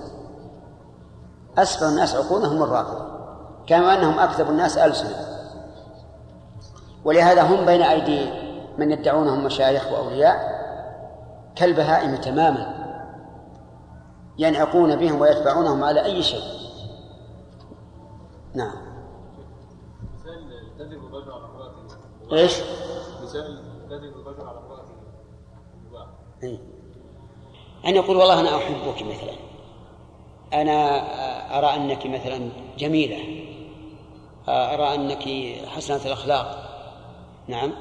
أسفه الناس عقولا هم الرافضة. كما أنهم أكذب الناس ألسنة. ولهذا هم بين أيدي من يدعونهم مشايخ وأولياء كالبهائم تماما ينعقون بهم ويتبعونهم على أي شيء. نعم. إيش؟ مثال إيه. أن يقول والله أنا أحبك مثلا. أنا أرى أنك مثلا جميلة. أرى أنك حسنة الأخلاق. نعم.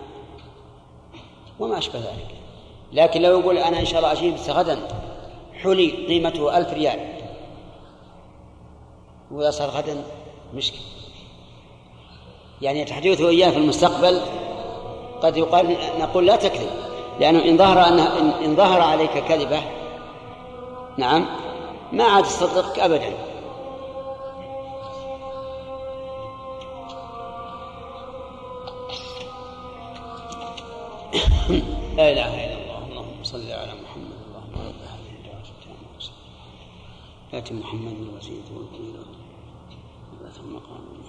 وما أشبه ذلك. لكن لو يقول أنا إن شاء الله أجيب غدا حلي قيمته ألف ريال. ويصل غدا مشكلة. يعني تحديثه إياه في المستقبل قد يقال نقول لا تكذب. لأنه إن ظهر أنه إن ظهر عليك كذبة نعم ما عاد تصدقك أبدا. لا إله إلا الله اللهم صل على محمد اللهم رب هذه الدعوة التامة آت محمد الوسيلة والفضيلة ثم قام.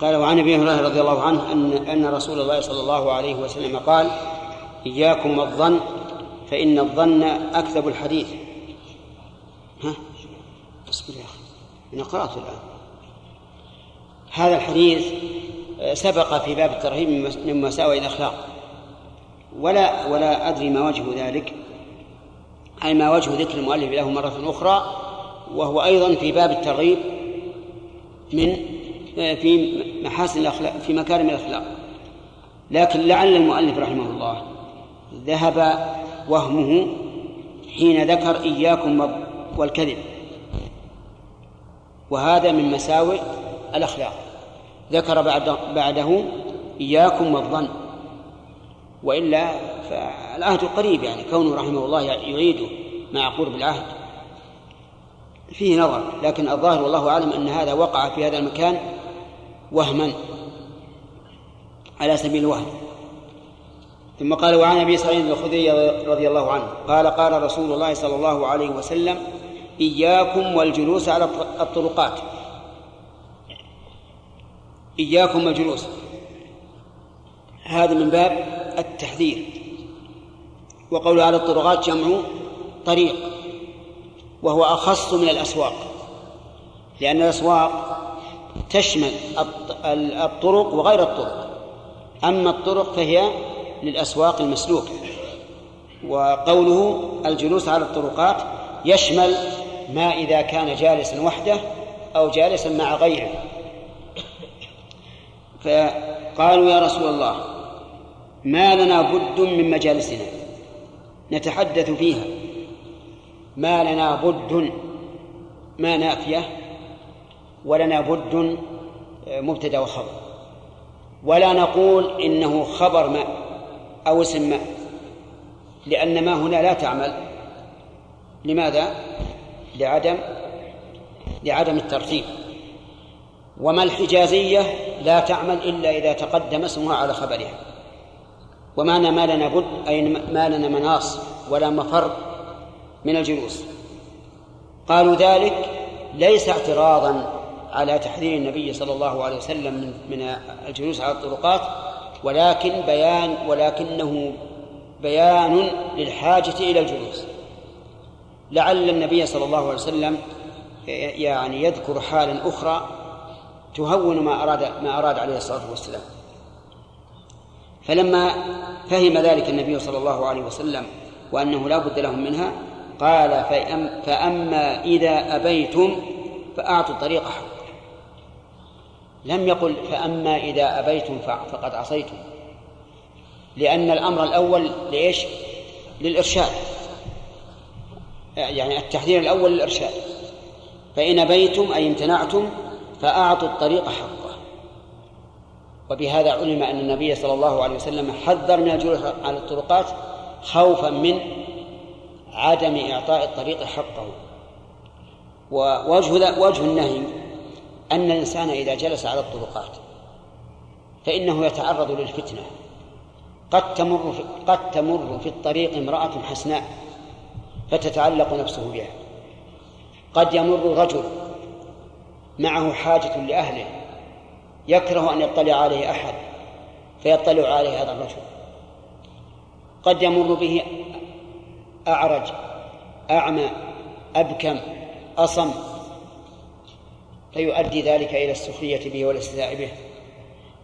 قال وعن أبي هريرة رضي الله عنه أن أن رسول الله صلى الله عليه وسلم قال إياكم والظن فإن الظن أكذب الحديث. ها؟ اصبر يا أخي أنا الآن. هذا الحديث سبق في باب الترهيب من مساوئ الأخلاق. ولا ولا أدري ما وجه ذلك. أي ما وجه ذكر المؤلف له مرة أخرى وهو أيضا في باب الترغيب من في محاسن الأخلاق في مكارم الأخلاق. لكن لعل المؤلف رحمه الله ذهب وهمه حين ذكر إياكم والكذب. وهذا من مساوئ الأخلاق. ذكر بعد بعده إياكم والظن. وإلا فالعهد قريب يعني كونه رحمه الله يعيده مع قرب العهد. فيه نظر لكن الظاهر والله أعلم أن هذا وقع في هذا المكان وهما على سبيل الوهم. ثم قال وعن أبي سعيد الخدري رضي الله عنه قال قال رسول الله صلى الله عليه وسلم إياكم والجلوس على الطرقات. إياكم والجلوس. هذا من باب التحذير. وقول على الطرقات جمع طريق وهو أخص من الأسواق لأن الأسواق تشمل الطرق وغير الطرق. أما الطرق فهي للأسواق المسلوكة وقوله الجلوس على الطرقات يشمل ما إذا كان جالسا وحده أو جالسا مع غيره. فقالوا يا رسول الله ما لنا بد من مجالسنا نتحدث فيها. ما لنا بد ما نافية ولنا بد آه، مبتدا وخبر. ولا نقول إنه خبر ما أو اسم ما لأن ما هنا لا تعمل. لماذا؟ لعدم لعدم الترتيب. وما الحجازية لا تعمل إلا إذا تقدم اسمها على خبرها. ومعنى ما لنا بد أي ما لنا مناص ولا مفر من الجلوس. قالوا ذلك ليس اعتراضا على تحذير النبي صلى الله عليه وسلم من من الجلوس على الطرقات ولكن بيان ولكنه بيان للحاجة إلى الجلوس. لعل النبي صلى الله عليه وسلم يعني يذكر حالا أخرى تهون ما أراد ما أراد عليه الصلاة والسلام. فلما فهم ذلك النبي صلى الله عليه وسلم وأنه لا بد لهم منها قال فأما إذا أبيتم فأعطوا الطريق حق لم يقل فأما إذا أبيتم فقد عصيتم. لأن الأمر الأول لإيش؟ للإرشاد. يعني التحذير الأول للإرشاد. فإن أبيتم أي امتنعتم فأعطوا الطريق حقه. وبهذا علم أن النبي صلى الله عليه وسلم حذر من الجلوس على الطرقات خوفا من عدم إعطاء الطريق حقه. ووجه وجه النهي أن الإنسان إذا جلس على الطرقات فإنه يتعرض للفتنة. قد تمر في قد تمر في الطريق امرأة حسناء فتتعلق نفسه بها. قد يمر رجل معه حاجة لأهله يكره أن يطلع عليه أحد فيطلع عليه هذا الرجل. قد يمر به أعرج أعمى أبكم أصم فيؤدي ذلك إلى السخرية به والاستهزاء به.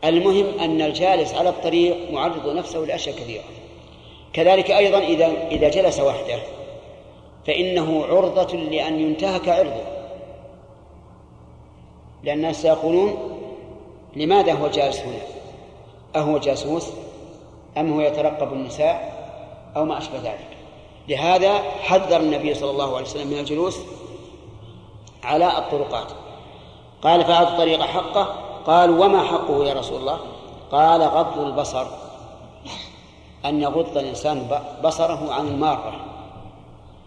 المهم أن الجالس على الطريق معرض نفسه لأشياء كثيرة. كذلك أيضا إذا إذا جلس وحده فإنه عرضة لأن ينتهك عرضه. لأن الناس يقولون لماذا هو جالس هنا؟ أهو جاسوس أم هو يترقب النساء؟ أو ما أشبه ذلك. لهذا حذر النبي صلى الله عليه وسلم من الجلوس على الطرقات. قال فأعطوا الطريق حقه؟ قال وما حقه يا رسول الله؟ قال غض البصر. أن يغض الإنسان بصره عن المارة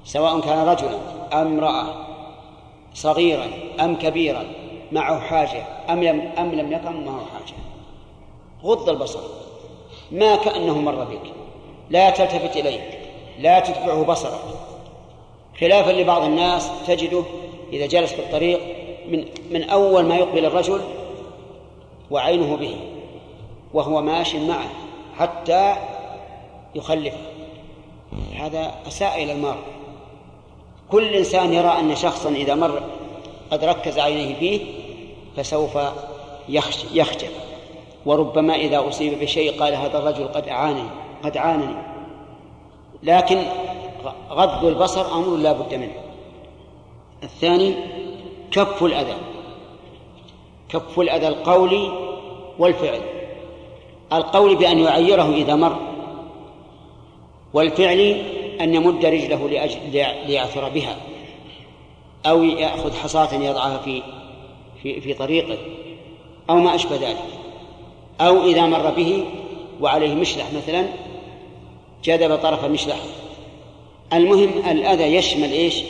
سواء كان رجلا أم امرأة صغيرا أم كبيرا معه حاجة أم لم أم لم يكن معه حاجة. غض البصر. ما كأنه مر بك. لا تلتفت إليه. لا تتبعه بصرك خلافا لبعض الناس تجده إذا جلس في الطريق من من أول ما يقبل الرجل وعينه به وهو ماش معه حتى يخلفه. هذا أساء إلى المار كل إنسان يرى أن شخصا إذا مر قد ركز عينيه فيه فسوف يخجل. وربما إذا أصيب بشيء قال هذا الرجل قد أعانني قد عانني. لكن غض البصر أمر لا بد منه. الثاني كف الأذى. كف الأذى القولي والفعل. القول بأن يعيره إذا مر والفعل أن يمد رجله لأجل ليعثر بها أو يأخذ حصاة يضعها في في في طريقه أو ما أشبه ذلك. أو إذا مر به وعليه مشلح مثلا جذب طرف المشلح المهم الأذى يشمل إيش؟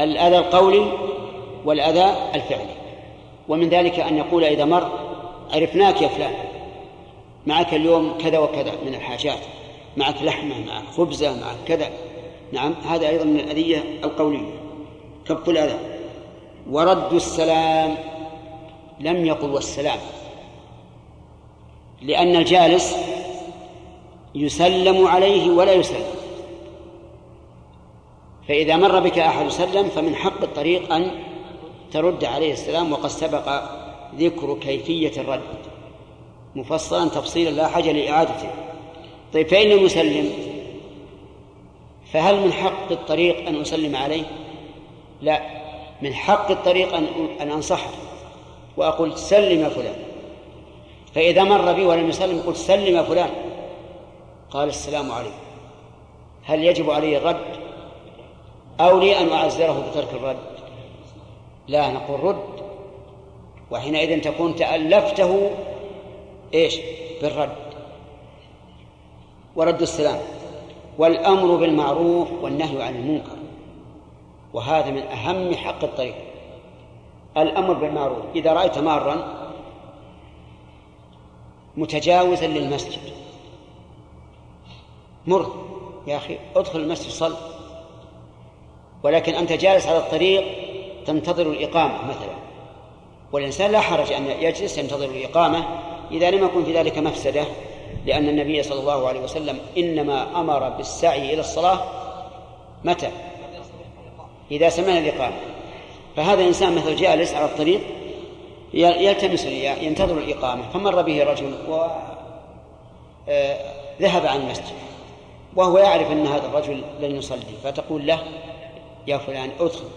الأذى القولي والأذى الفعلي. ومن ذلك أن يقول إذا مر عرفناك يا فلان معك اليوم كذا وكذا من الحاجات معك لحمة معك خبزة معك كذا. نعم هذا أيضا من الأذية القولية. كف الأذى. ورد السلام لم يقل والسلام لأن الجالس يسلم عليه ولا يسلم. فإذا مر بك أحد سلم فمن حق الطريق أن ترد عليه السلام وقد سبق ذكر كيفية الرد مفصلا تفصيلا لا حاجة لإعادته. طيب فإن لم يسلم فهل من حق الطريق أن أسلم عليه؟ لا من حق الطريق أن أن أنصحه وأقول سلم فلان. فإذا مر بي ولم يسلم قلت سلم فلان. قال السلام عليكم. هل يجب علي الرد أو لي أن أعزره بترك الرد؟ لا نقول رد. وحينئذ تكون تألفته إيش؟ بالرد. ورد السلام. والأمر بالمعروف والنهي عن المنكر. وهذا من أهم حق الطريق. الأمر بالمعروف. إذا رأيت مارا متجاوزا للمسجد مر. يا أخي ادخل المسجد صل. ولكن أنت جالس على الطريق تنتظر الإقامة مثلا. والإنسان لا حرج أن يجلس ينتظر الإقامة إذا لم يكن في ذلك مفسدة لأن النبي صلى الله عليه وسلم إنما أمر بالسعي إلى الصلاة متى؟ إذا سمعنا الإقامة. فهذا الإنسان مثل جالس على الطريق يلتمس ينتظر الإقامة. فمر به رجل وذهب عن المسجد وهو يعرف أن هذا الرجل لن يصلي فتقول له يا فلان ادخل.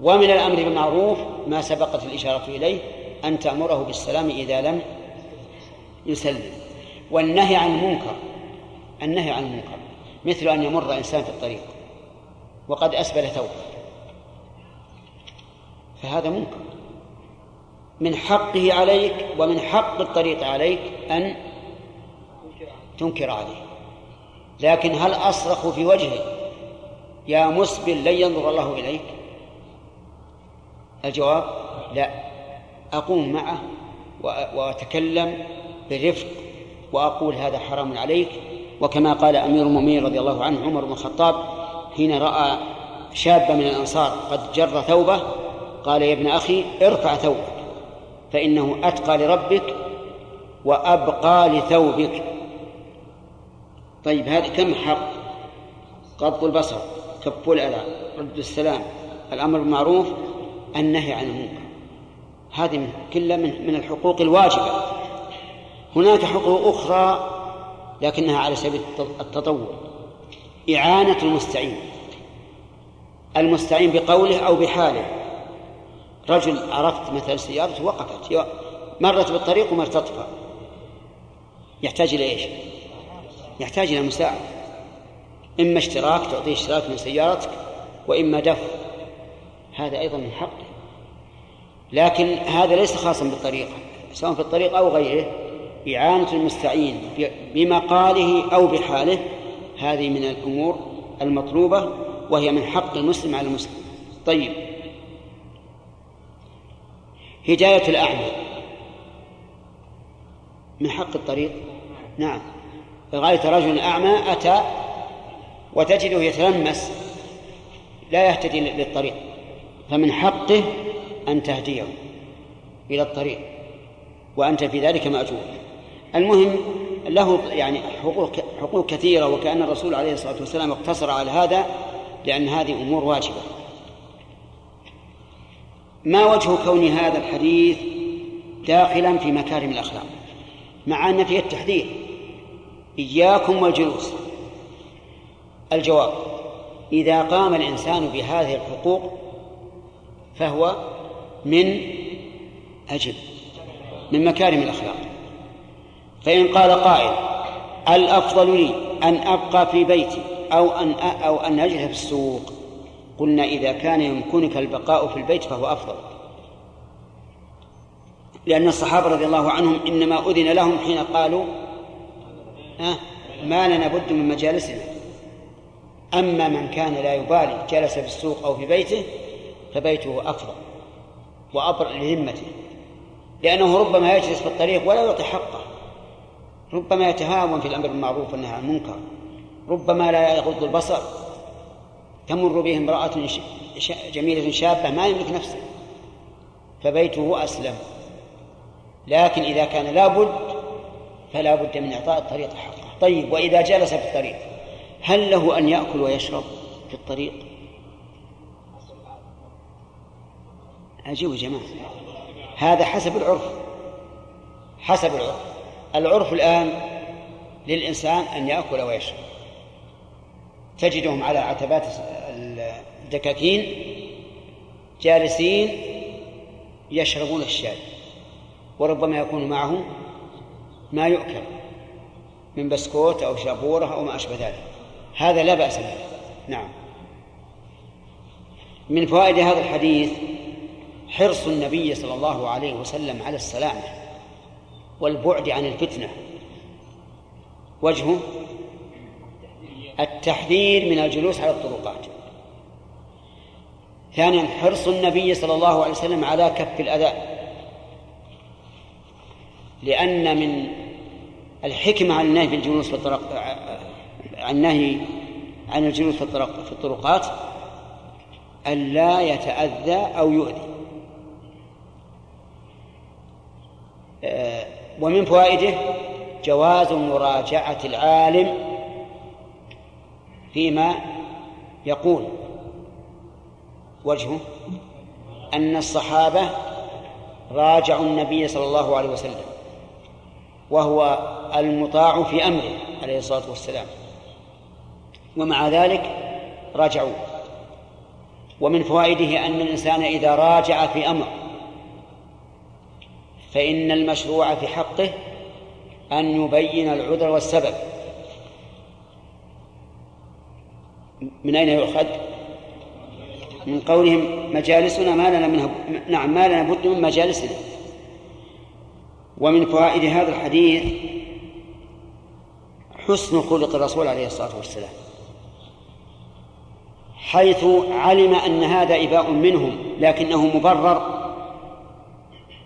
ومن الأمر بالمعروف ما سبقت الإشارة إليه أن تأمره بالسلام إذا لم يسلم. والنهي عن المنكر النهي عن المنكر. مثل أن يمر إنسان في الطريق وقد أسبل ثوبه. فهذا منكر. من حقه عليك ومن حق الطريق عليك أن تنكر عليه. لكن هل أصرخ في وجهه؟ يا مسبل لن ينظر الله إليك. الجواب لا. أقوم معه وأ- وأتكلم برفق وأقول هذا حرام عليك. وكما قال أمير المؤمنين رضي الله عنه عمر بن الخطاب حين رأى شابا من الأنصار قد جر ثوبه قال يا ابن أخي ارفع ثوبك فإنه أتقى لربك وأبقى لثوبك. طيب هذا كم حق؟ غض البصر كف الأذى رد السلام الأمر بالمعروف النهي عن المنكر. هذه من كلها من, من الحقوق الواجبة. هناك حقوق أخرى لكنها على سبيل الت- التطوع إعانة المستعين. المستعين بقوله أو بحاله. رجل عرفت مثلا سيارته وقفت. مرت بالطريق وما تطفى يحتاج إلى إيش؟ يحتاج إلى مساعدة. إما اشتراك تعطيه اشتراك من سيارتك وإما دفع. هذا أيضا من حقه لكن هذا ليس خاصا بالطريق سواء في الطريق أو غيره إعانة المستعين بمقاله أو بحاله هذه من الأمور المطلوبة وهي من حق المسلم على المسلم. طيب. هداية الأعمى. من حق الطريق؟ نعم. رأيت رجل أعمى أتى وتجده يتلمس لا يهتدي للطريق. فمن حقه أن تهديه إلى الطريق وأنت في ذلك مأجور. المهم له يعني حقوق حقوق كثيرة وكأن الرسول عليه الصلاة والسلام اقتصر على هذا لأن هذه أمور واجبة. ما وجه كون هذا الحديث داخلا في مكارم الأخلاق؟ مع أن فيه التحذير. إياكم والجلوس. الجواب إذا قام الإنسان بهذه الحقوق فهو من أجل من مكارم الأخلاق. فإن قال قائل الأفضل لي أن أبقى في بيتي أو أن أو أن أجلس في السوق. قلنا إذا كان يمكنك البقاء في البيت فهو أفضل. لأن الصحابة رضي الله عنهم إنما أذن لهم حين قالوا آه ما لنا بد من مجالسنا. أما من كان لا يبالي جلس في السوق أو في بيته فبيته أفضل وأبرأ لذمته لأنه ربما يجلس في الطريق ولا يعطي حقه ربما يتهاون في الأمر بالمعروف والنهي عن المنكر ربما لا يغض البصر تمر به امرأة جميلة شابة ما يملك نفسه فبيته أسلم. لكن إذا كان لابد فلا بد من إعطاء الطريق حقه. طيب وإذا جلس في الطريق هل له أن يأكل ويشرب في الطريق؟ عجيب يا جماعة هذا حسب العرف. حسب العرف. العرف الآن للإنسان أن يأكل ويشرب. تجدهم على عتبات الدكاكين جالسين يشربون الشاي وربما يكون معهم ما يؤكل من بسكوت أو شابورة أو ما أشبه ذلك. هذا لا بأس به. نعم. من فوائد هذا الحديث حرص النبي صلى الله عليه وسلم على السلامة والبعد عن الفتنة. وجهه التحذير من الجلوس على الطرقات. ثانيا حرص النبي صلى الله عليه وسلم على كف الأذى. لأن من الحكمة عن النهي بالجلوس في الطرق عن النهي عن الجلوس في الطرق في الطرقات أن لا يتأذى أو يؤذي. ومن فوائده جواز مراجعة العالم فيما يقول. وجهه أن الصحابة راجعوا النبي صلى الله عليه وسلم وهو المطاع في أمره عليه الصلاة والسلام ومع ذلك راجعوا. ومن فوائده أن الإنسان إذا راجع في أمر فإن المشروع في حقه أن يبين العذر والسبب. من أين يؤخذ؟ من قولهم مجالسنا ما لنا منها نعم ما لنا بد من مجالسنا. ومن فوائد هذا الحديث حسن خلق الرسول عليه الصلاة والسلام. حيث علم أن هذا إباء منهم لكنه مبرر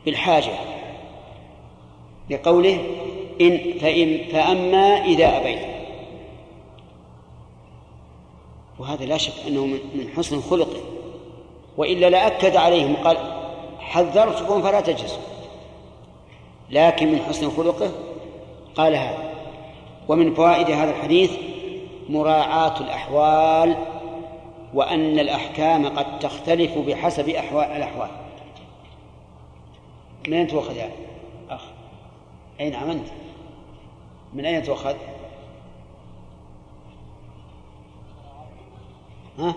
بالحاجة. لقوله إن فإن فأما إذا أبيت. وهذا لا شك أنه من حسن خلقه وإلا لأكد عليهم قال حذرتكم فلا تجلسوا. لكن من حسن خلقه قال هذا ومن فوائد هذا الحديث مراعاة الأحوال وأن الأحكام قد تختلف بحسب أحوال الأحوال. من أين تؤخذ يا أخ. أين نعم أنت من أين تؤخذ؟ ها؟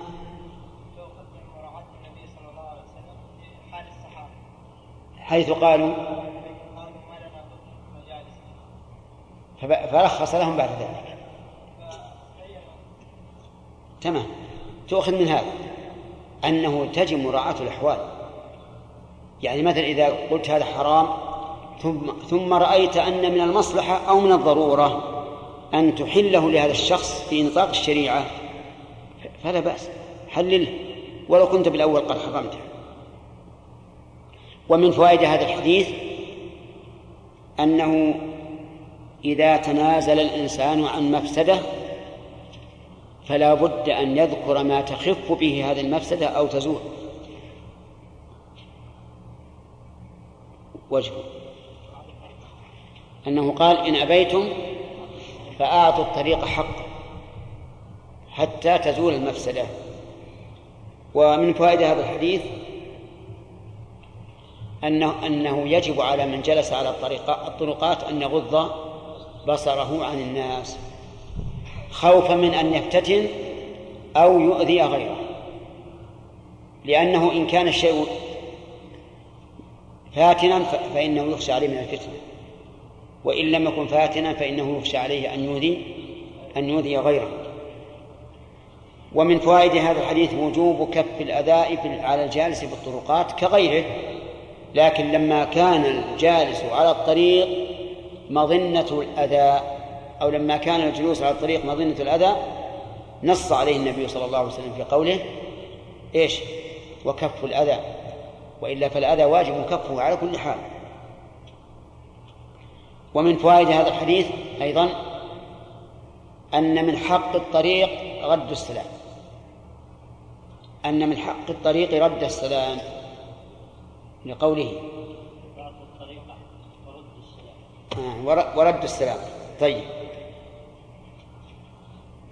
حيث قالوا فرخص لهم بعد ذلك. تمام. تؤخذ من هذا أنه تجب مراعاة الأحوال. يعني مثلا إذا قلت هذا حرام ثم ثم رأيت أن من المصلحة أو من الضرورة أن تحله لهذا الشخص في نطاق الشريعة. فلا بأس. حلله. ولو كنت بالأول قد حرمته. ومن فوائد هذا الحديث أنه إذا تنازل الإنسان عن مفسدة فلا بد أن يذكر ما تخف به هذه المفسدة أو تزول. وجه أنه قال إن أبيتم فأعطوا الطريق حق حتى تزول المفسدة. ومن فوائد هذا الحديث أنه أنه يجب على من جلس على الطرقات أن يغض بصره عن الناس خوفا من أن يفتتن أو يؤذي غيره. لأنه إن كان الشيء فاتنا فإنه يخشى عليه من الفتنة. وإن لم يكن فاتنا فإنه يخشى عليه أن يؤذي أن يؤذي غيره. ومن فوائد هذا الحديث وجوب كف الأذى على الجالس في الطرقات كغيره لكن لما كان الجالس على الطريق مظنة الأذى أو لما كان الجلوس على الطريق مظنة الأذى نص عليه النبي صلى الله عليه وسلم في قوله إيش؟ وكف الأذى. وإلا فالأذى واجب كفه على كل حال. ومن فوائد هذا الحديث أيضا أن من حق الطريق رد السلام. أن من حق الطريق رد السلام لقوله. آه، ورد السلام. طيب.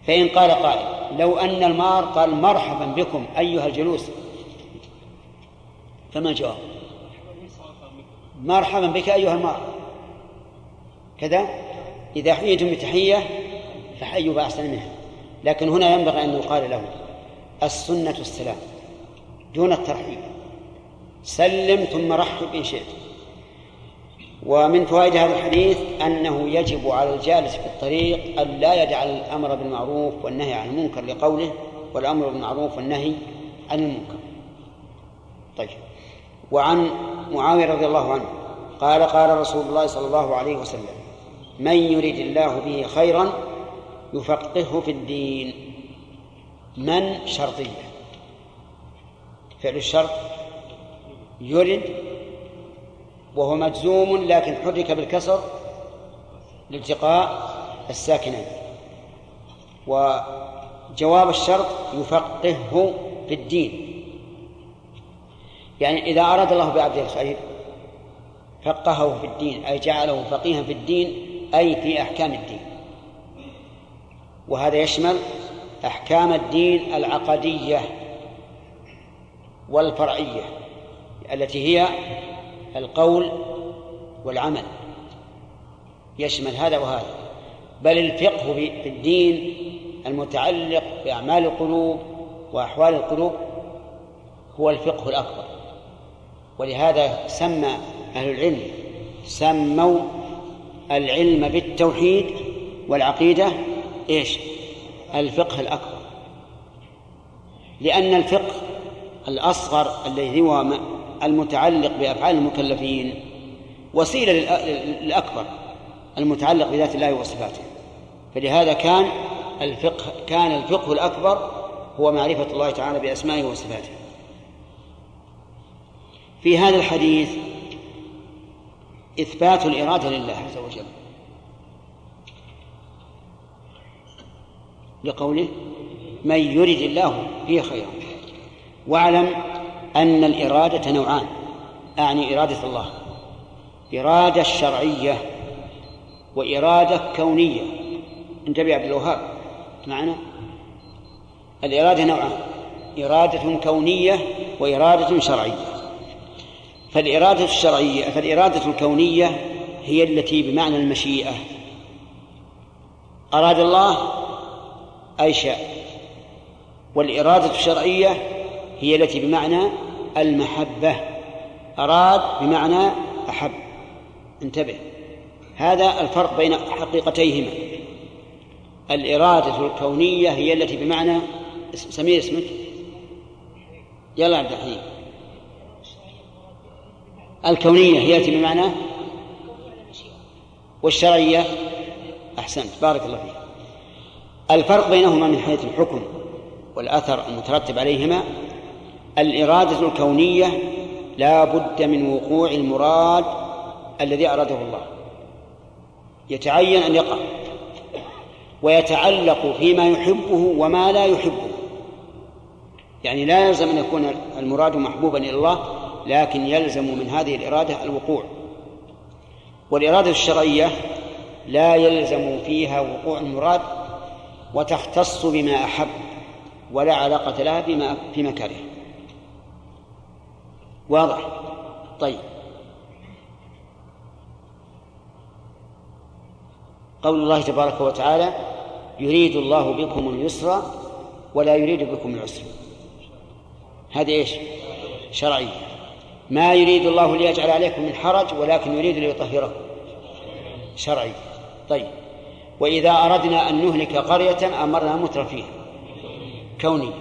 فإن قال قائل لو أن المار قال مرحبا بكم أيها الجلوس. فما الجواب؟ مرحبا بك أيها المار. كذا إذا حييتم بتحية فحيوا بأحسن منها لكن هنا ينبغي أن يقال له السنة السلام دون الترحيب. سلم ثم رحب إن شئت. ومن فوائد هذا الحديث أنه يجب على الجالس في الطريق أن لا يجعل الأمر بالمعروف والنهي عن المنكر لقوله والأمر بالمعروف والنهي عن المنكر. طيب. وعن معاوية رضي الله عنه قال قال رسول الله صلى الله عليه وسلم من يرد الله به خيرا يفقهه في الدين. من شرطية؟ فعل الشرط يرد وهو مجزوم لكن حرك بالكسر لالتقاء الساكنين. وجواب الشرط يفقهه في الدين. يعني إذا أراد الله بعبده الخير فقهه في الدين أي جعله فقيها في الدين أي في أحكام الدين. وهذا يشمل أحكام الدين العقدية والفرعية التي هي القول والعمل. يشمل هذا وهذا. بل الفقه في الدين المتعلق بأعمال القلوب وأحوال القلوب هو الفقه الأكبر. ولهذا سمى أهل العلم سموا العلم بالتوحيد والعقيدة إيش؟ الفقه الأكبر. لأن الفقه الأصغر الذي هو المتعلق بأفعال المكلفين وسيلة للأكبر المتعلق بذات الله وصفاته. فلهذا كان الفقه كان الفقه الأكبر هو معرفة الله تعالى بأسمائه وصفاته. في هذا الحديث إثبات الإرادة لله عز وجل. لقوله من يرد الله به خيرا. واعلم أن الإرادة نوعان. أعني إرادة الله. إرادة شرعية وإرادة كونية. انتبه عبد الوهاب معنا؟ الإرادة نوعان. إرادة كونية وإرادة شرعية. فالإرادة الشرعية فالإرادة الكونية هي التي بمعنى المشيئة. أراد الله أي شاء. والإرادة الشرعية هي التي بمعنى المحبة. أراد بمعنى أحب. انتبه. هذا الفرق بين حقيقتيهما. الإرادة الكونية هي التي بمعنى سمير اسمك؟ يلا عبد الحليم. الكونية هي التي بمعنى والشرعية أحسنت. بارك الله فيك. الفرق بينهما من حيث الحكم والأثر المترتب عليهما. الإرادة الكونية لا بد من وقوع المراد الذي أراده الله. يتعين أن يقع ويتعلق فيما يحبه وما لا يحبه. يعني لا يلزم أن يكون المراد محبوبا إلى الله لكن يلزم من هذه الإرادة الوقوع. والإرادة الشرعية لا يلزم فيها وقوع المراد وتختص بما أحب ولا علاقة لها بما فيما كره. واضح؟ طيب. قول الله تبارك وتعالى يريد الله بكم اليسر ولا يريد بكم العسر هذه إيش؟ شرعية. ما يريد الله ليجعل عليكم من حرج ولكن يريد ليطهركم. شرعي. طيب. وإذا أردنا أن نهلك قرية أمرنا متر فيها. كونية.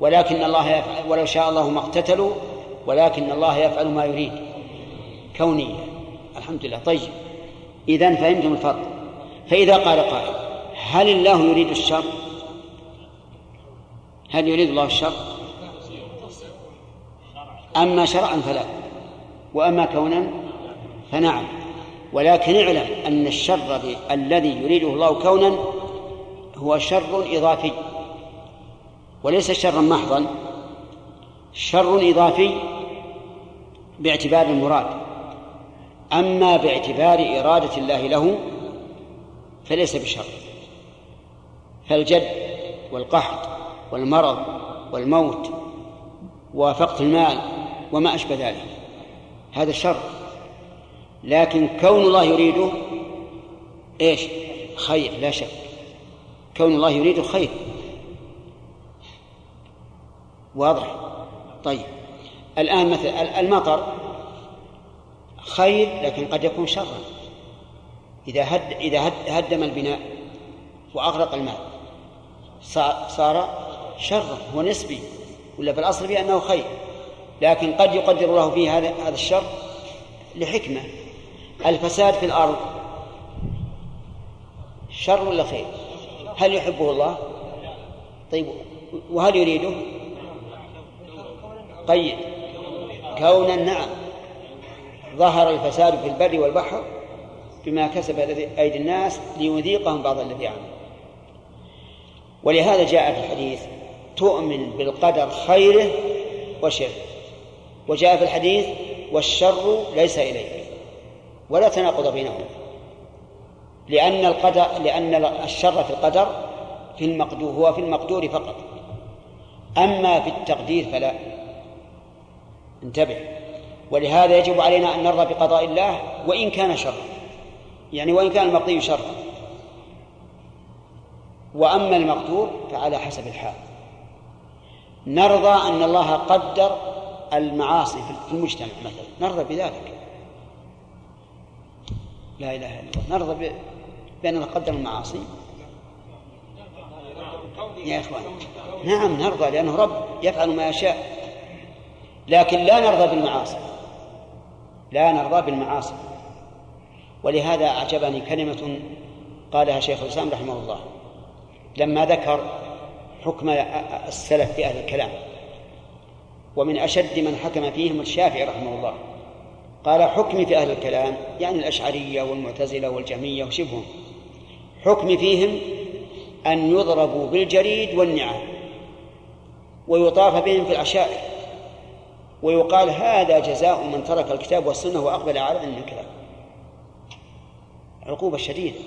ولكن الله يفعل ولو شاء الله ما اقتتلوا ولكن الله يفعل ما يريد. كونية. الحمد لله. طيب. إذا فهمتم الفرق. فإذا قال قائل هل الله يريد الشر؟ هل يريد الله الشر؟ أما شرعا فلا وأما كونا فنعم. ولكن اعلم أن الشر الذي يريده الله كونا هو شر إضافي وليس شرا محضا شر إضافي باعتبار المراد. أما باعتبار إرادة الله له فليس بشر. فالجد والقحط والمرض والموت وفقد المال وما أشبه ذلك. هذا شر لكن كون الله يريده إيش؟ خير لا شك. كون الله يريد خير. واضح. طيب. الآن مثلا المطر خير لكن قد يكون شرا. إذا هد إذا هد هدم البناء وأغرق الماء صار شرا هو نسبي ولا في الأصل فيه أنه خير. لكن قد يقدر الله فيه هذا هذا الشر لحكمة. الفساد في الأرض شر ولا خير؟ هل يحبه الله؟ طيب وهل يريده؟ قيد كونا نعم. ظهر الفساد في البر والبحر بما كسب أيدي الناس ليذيقهم بعض الذي عملوا. ولهذا جاء في الحديث تؤمن بالقدر خيره وشره. وجاء في الحديث والشر ليس إليك ولا تناقض بينهما لأن القدر لأن الشر في القدر في المقدور هو في المقدور فقط أما في التقدير فلا. انتبه ولهذا يجب علينا أن نرضى بقضاء الله وإن كان شرا يعني وإن كان المقضي شرا وأما المقدور فعلى حسب الحال. نرضى أن الله قدر المعاصي في المجتمع مثلا. نرضى بذلك. لا إله إلا الله. نرضى بأن نقدم المعاصي. يا إخوان نعم نرضى لأنه رب يفعل ما يشاء. لكن لا نرضى بالمعاصي. لا نرضى بالمعاصي. ولهذا أعجبني كلمة قالها شيخ الإسلام رحمه الله. لما ذكر حكم السلف في أهل الكلام. ومن أشد من حكم فيهم الشافعي رحمه الله. قال حكمي في أهل الكلام يعني الأشعرية والمعتزلة والجهمية وشبههم. حكمي فيهم أن يضربوا بالجريد والنعام ويطاف بهم في العشائر ويقال هذا جزاء من ترك الكتاب والسنة وأقبل على علم الكلام. عقوبة شديدة.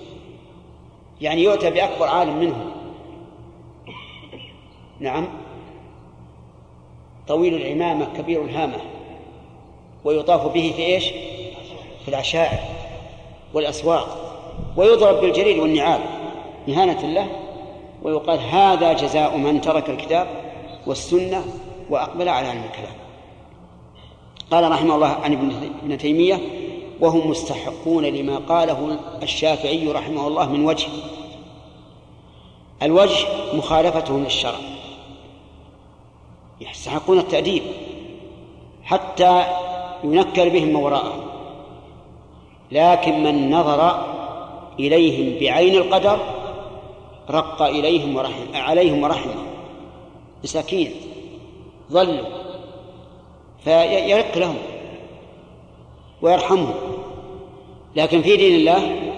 يعني يؤتى بأكبر عالم منهم. نعم. طويل العمامة كبير الهامة. ويطاف به في إيش؟ في العشائر والأسواق. ويضرب بالجريد والنعال. إهانة له. ويقال هذا جزاء من ترك الكتاب والسنة وأقبل على علم الكلام. قال رحمه الله عن ابن تيمية وهم مستحقون لما قاله الشافعي رحمه الله من وجه. الوجه مخالفتهم للشرع. يستحقون التأديب حتى ينكر بهم ما وراءهم. لكن من نظر إليهم بعين القدر رق إليهم ورحم عليهم ورحمهم مساكين. ظلوا. فيرق لهم ويرحمهم. لكن في دين الله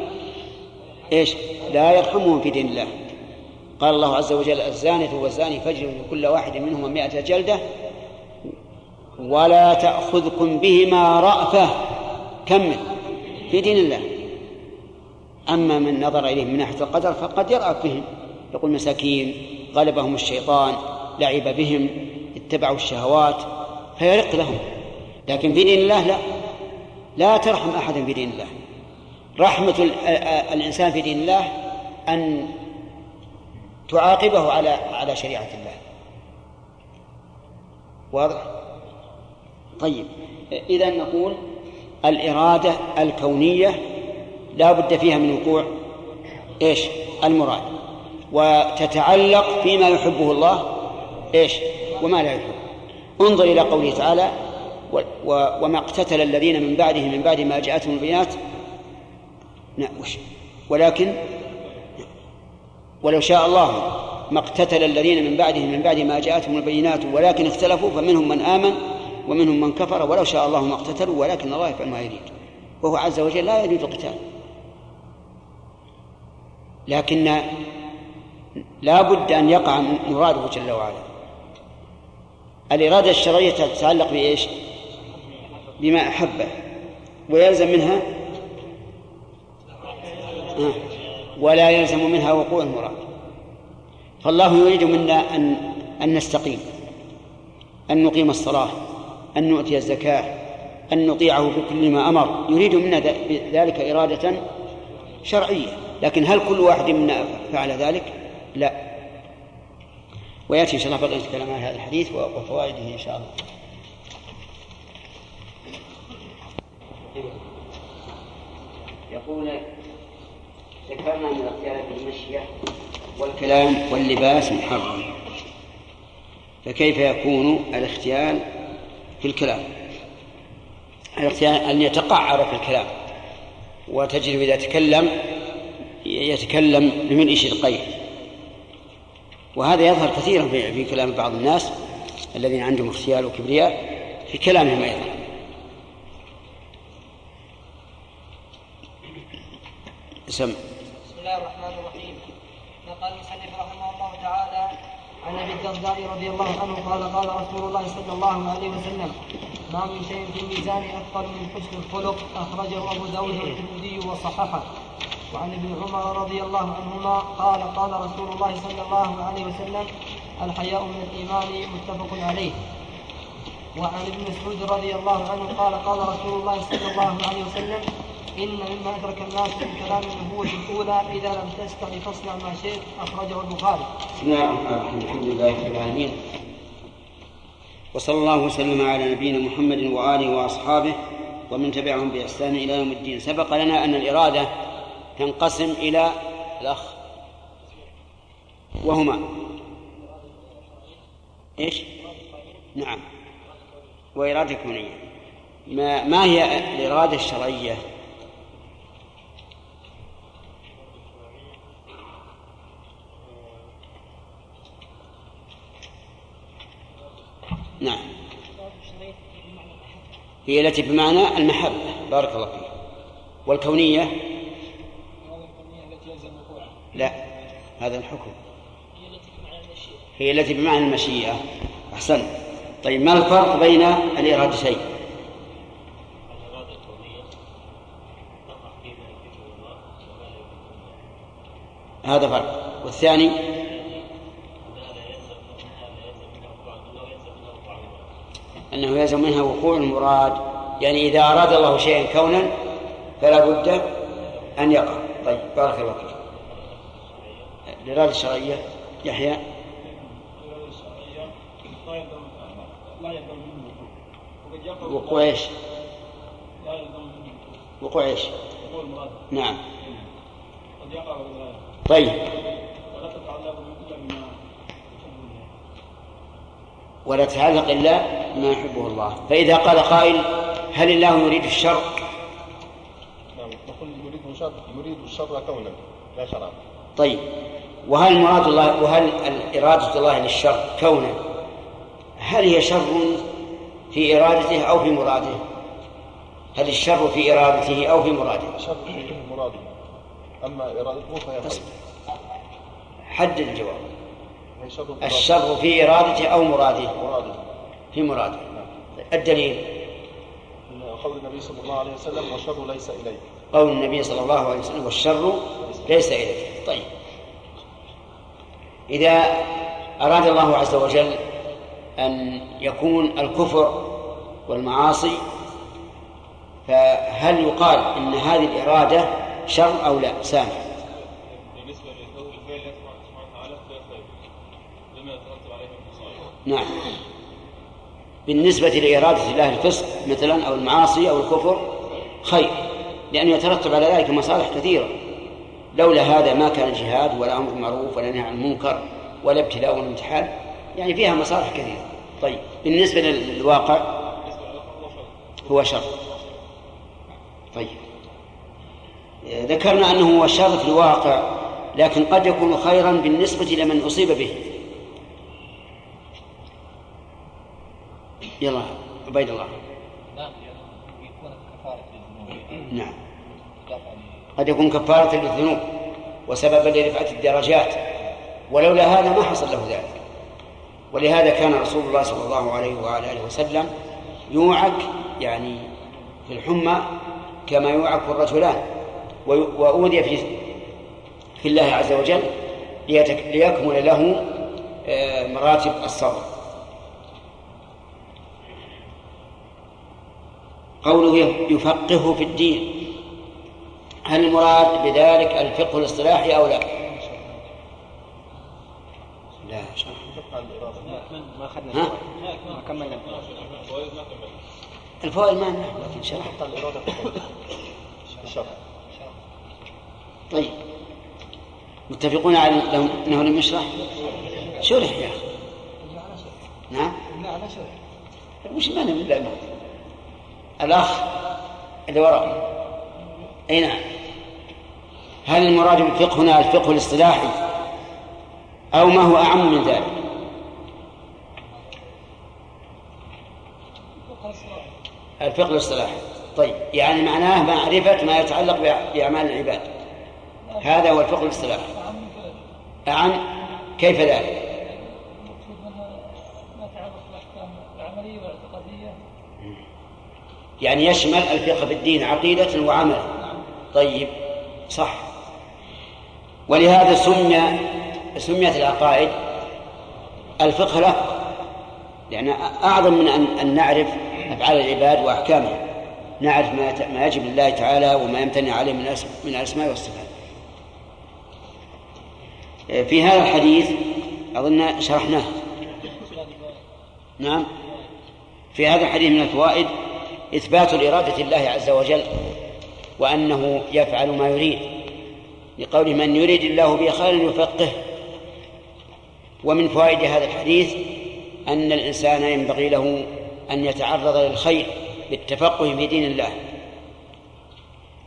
إيش؟ لا يرحمهم في دين الله. قال الله عز وجل الزانية والزاني فاجلدوا كل واحد منهما مائة جلدة ولا تأخذكم بهما رأفة. كمل. في دين الله. أما من نظر إليهم من ناحية القدر فقد يرأف بهم يقول مساكين غلبهم الشيطان لعب بهم اتبعوا الشهوات فيرق لهم. لكن في دين الله لا. لا ترحم أحدا في دين الله. رحمة الإنسان في دين الله أن تعاقبه على على شريعة الله. واضح؟ طيب إذا نقول الإرادة الكونية لا بد فيها من وقوع. إيش؟ المراد. وتتعلق فيما يحبه الله. إيش؟ وما لا يحب انظر إلى قوله تعالى وما اقتتل الذين من بعده من بعد ما جاءتهم البينات. ولكن ولو شاء الله ما اقتتل الذين من بعدهم من بعد ما جاءتهم البينات ولكن اختلفوا فمنهم من آمن ومنهم من كفر. ولو شاء الله ما اقتتلوا ولكن الله يفعل ما يريد. وهو عز وجل لا يريد القتال. لكن لا بد أن يقع مراده جل وعلا. الإرادة الشرعية تتعلق بإيش؟ بما أحبه. ويلزم منها؟ آه. ولا يلزم منها وقوع المراد. فالله يريد منا أن أن نستقيم أن نقيم الصلاة أن نؤتي الزكاة أن نطيعه في كل ما أمر. يريد منا ذلك إرادة شرعية. لكن هل كل واحد منا فعل ذلك؟ لا. ويأتي إن شاء الله بقية الكلام هذا الحديث وفوائده إن شاء الله. يقول ذكرنا من الاختيار في المشية والكلام واللباس محرم. فكيف يكون الاختيار في الكلام؟ الاختيار أن يتقعر في الكلام وتجد إذا تكلم يتكلم بملء شدقيه وهذا يظهر كثيرا في كلام بعض الناس الذين عندهم اختيار وكبرياء في كلامهم أيضا. سم بسم الله الرحمن الرحيم نقل المصنف رحمه الله تعالى عن أبي الدرداء رضي الله عنه قال قال رسول الله صلى الله عليه وسلم ما من شيء في الميزان اثقل من حسن الخلق. أخرجه أبو داود والترمذي وصححه. وعن ابن عمر رضي الله عنهما قال قال رسول الله صلى الله عليه وسلم الحياء من الإيمان متفق عليه. وعن ابن مسعود رضي الله عنه قال قال رسول الله صلى الله عليه وسلم إن مما أدرك الناس من كلام النبوة الأولى إذا لم تستطع فاصنع ما شئت أخرجه البخاري. بسم الله الرحمن الرحيم الحمد لله رب العالمين وصلى الله وسلم على نبينا محمد وآله وأصحابه ومن تبعهم بإحسان إلى يوم الدين سبق لنا أن الإرادة تنقسم إلى الأخ وهما إيش؟ نعم وإرادة كونية ما, ما هي الإرادة الشرعية؟ نعم. هي التي بمعنى المحبة بارك الله فيك. والكونية؟ لا هذا الحكم. هي التي بمعنى المشيئة. أحسن. طيب ما الفرق بين الإرادتين هذا فرق. والثاني؟ أنه يلزم منها وقوع المراد يعني إذا أراد الله شيئا كونا فلا بد أن يقع. طيب بارك الله فيك. الإرادة الشرعية يحيى؟ وقوع إيش؟ وقوع إيش؟ نعم. طيب. ولا تتعلق الا ما يحبه الله فإذا قال قائل هل الله يريد الشر؟ نعم نقول يريد الشر يريد الشر كونا لا شرعا طيب وهل مراد الله وهل إرادة الله للشر كونه هل هي شر في إرادته أو في مراده؟ هل الشر في إرادته أو في مراده؟ الشر في مراده أما إرادته فهي خير حدد الجواب شر الشر في إرادته أو مراده؟ مراده في مراده الدليل. قول النبي صلى الله عليه وسلم والشر ليس إليك. قول النبي صلى الله عليه وسلم والشر ليس إليك. طيب. إذا أراد الله عز وجل أن يكون الكفر والمعاصي فهل يقال إن هذه الإرادة شر أو لا؟ لقول الفعل الله سبحانه وتعالى خير لما يترتب عليه من مصائب نعم. بالنسبة لإرادة الله الفسق مثلا أو المعاصي أو الكفر خير لأن يترتب على ذلك مصالح كثيرة. لولا هذا ما كان الجهاد ولا أمر بالمعروف ولا نهي عن المنكر ولا ابتلاء ولا امتحان يعني فيها مصالح كثيرة. طيب بالنسبة للواقع هو شر. طيب. ذكرنا أنه هو شر في الواقع لكن قد يكون خيرا بالنسبة لمن أصيب به. يلا عبيد الله. نعم قد يكون كفارة للذنوب وسببا لرفعة الدرجات. ولولا هذا ما حصل له ذلك. ولهذا كان رسول الله صلى الله عليه وعلى آله وسلم يوعك يعني في الحمى كما يوعك الرجلان. وأوذي في في الله عز وجل ليكمل له آه، مراتب الصبر. قوله يفقهه في الدين. هل المراد بذلك الفقه الاصطلاحي أو لا؟ لا شرح ما اخذنا ها؟ ما كملنا الفوائد ما لكن شرح طيب. متفقون على انه لم يشرح؟ شرح يا أخي. نعم. لا شرح. وش معنى من لا الأخ اللي وراء. أي نعم. هل المراد بالفقه هنا الفقه الاصطلاحي؟ أو ما هو أعم من ذلك؟ الفقه الاصطلاحي. طيب يعني معناه معرفة ما يتعلق بأ- بأعمال العباد. هذا هو الفقه الاصطلاحي. أعم؟ كيف ذلك ما يتعلق بالاحكام العملية والاعتقاديه يعني يشمل الفقه في الدين عقيدة وعمل. طيب صح. ولهذا سمي سميت العقائد الفقه الأكبر لأن أعظم من أن نعرف أفعال العباد وأحكامها نعرف ما ما يجب لله تعالى وما يمتنع عليه من من الأسماء والصفات. في هذا الحديث أظن شرحناه. نعم. في هذا الحديث من الفوائد إثبات الإرادة الله عز وجل وأنه يفعل ما يريد لقوله من يريد الله به خيرا يفقهه. ومن فوائد هذا الحديث أن الإنسان ينبغي له أن يتعرض للخير بالتفقه في دين الله.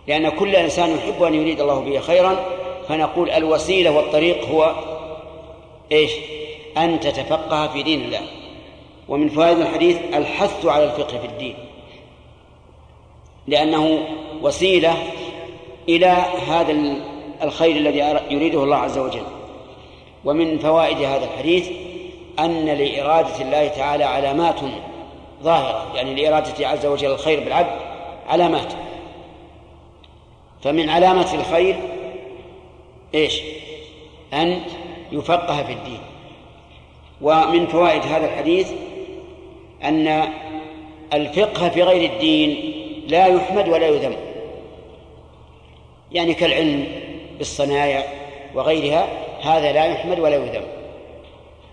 لأن كل إنسان يحب أن يريد الله به خيرا فنقول الوسيلة والطريق هو إيش؟ أن تتفقه في دين الله. ومن فوائد الحديث الحث على الفقه في الدين. لأنه وسيلة إلى هذا الخير الذي يريده الله عز وجل. ومن فوائد هذا الحديث أن لإرادة الله تعالى علامات ظاهرة يعني لإرادته عز وجل الخير بالعبد علامات. فمن علامة الخير إيش؟ أن يفقه في الدين. ومن فوائد هذا الحديث أن الفقه في غير الدين لا يحمد ولا يذم. يعني كالعلم بالصنايع وغيرها هذا لا يحمد ولا يذم.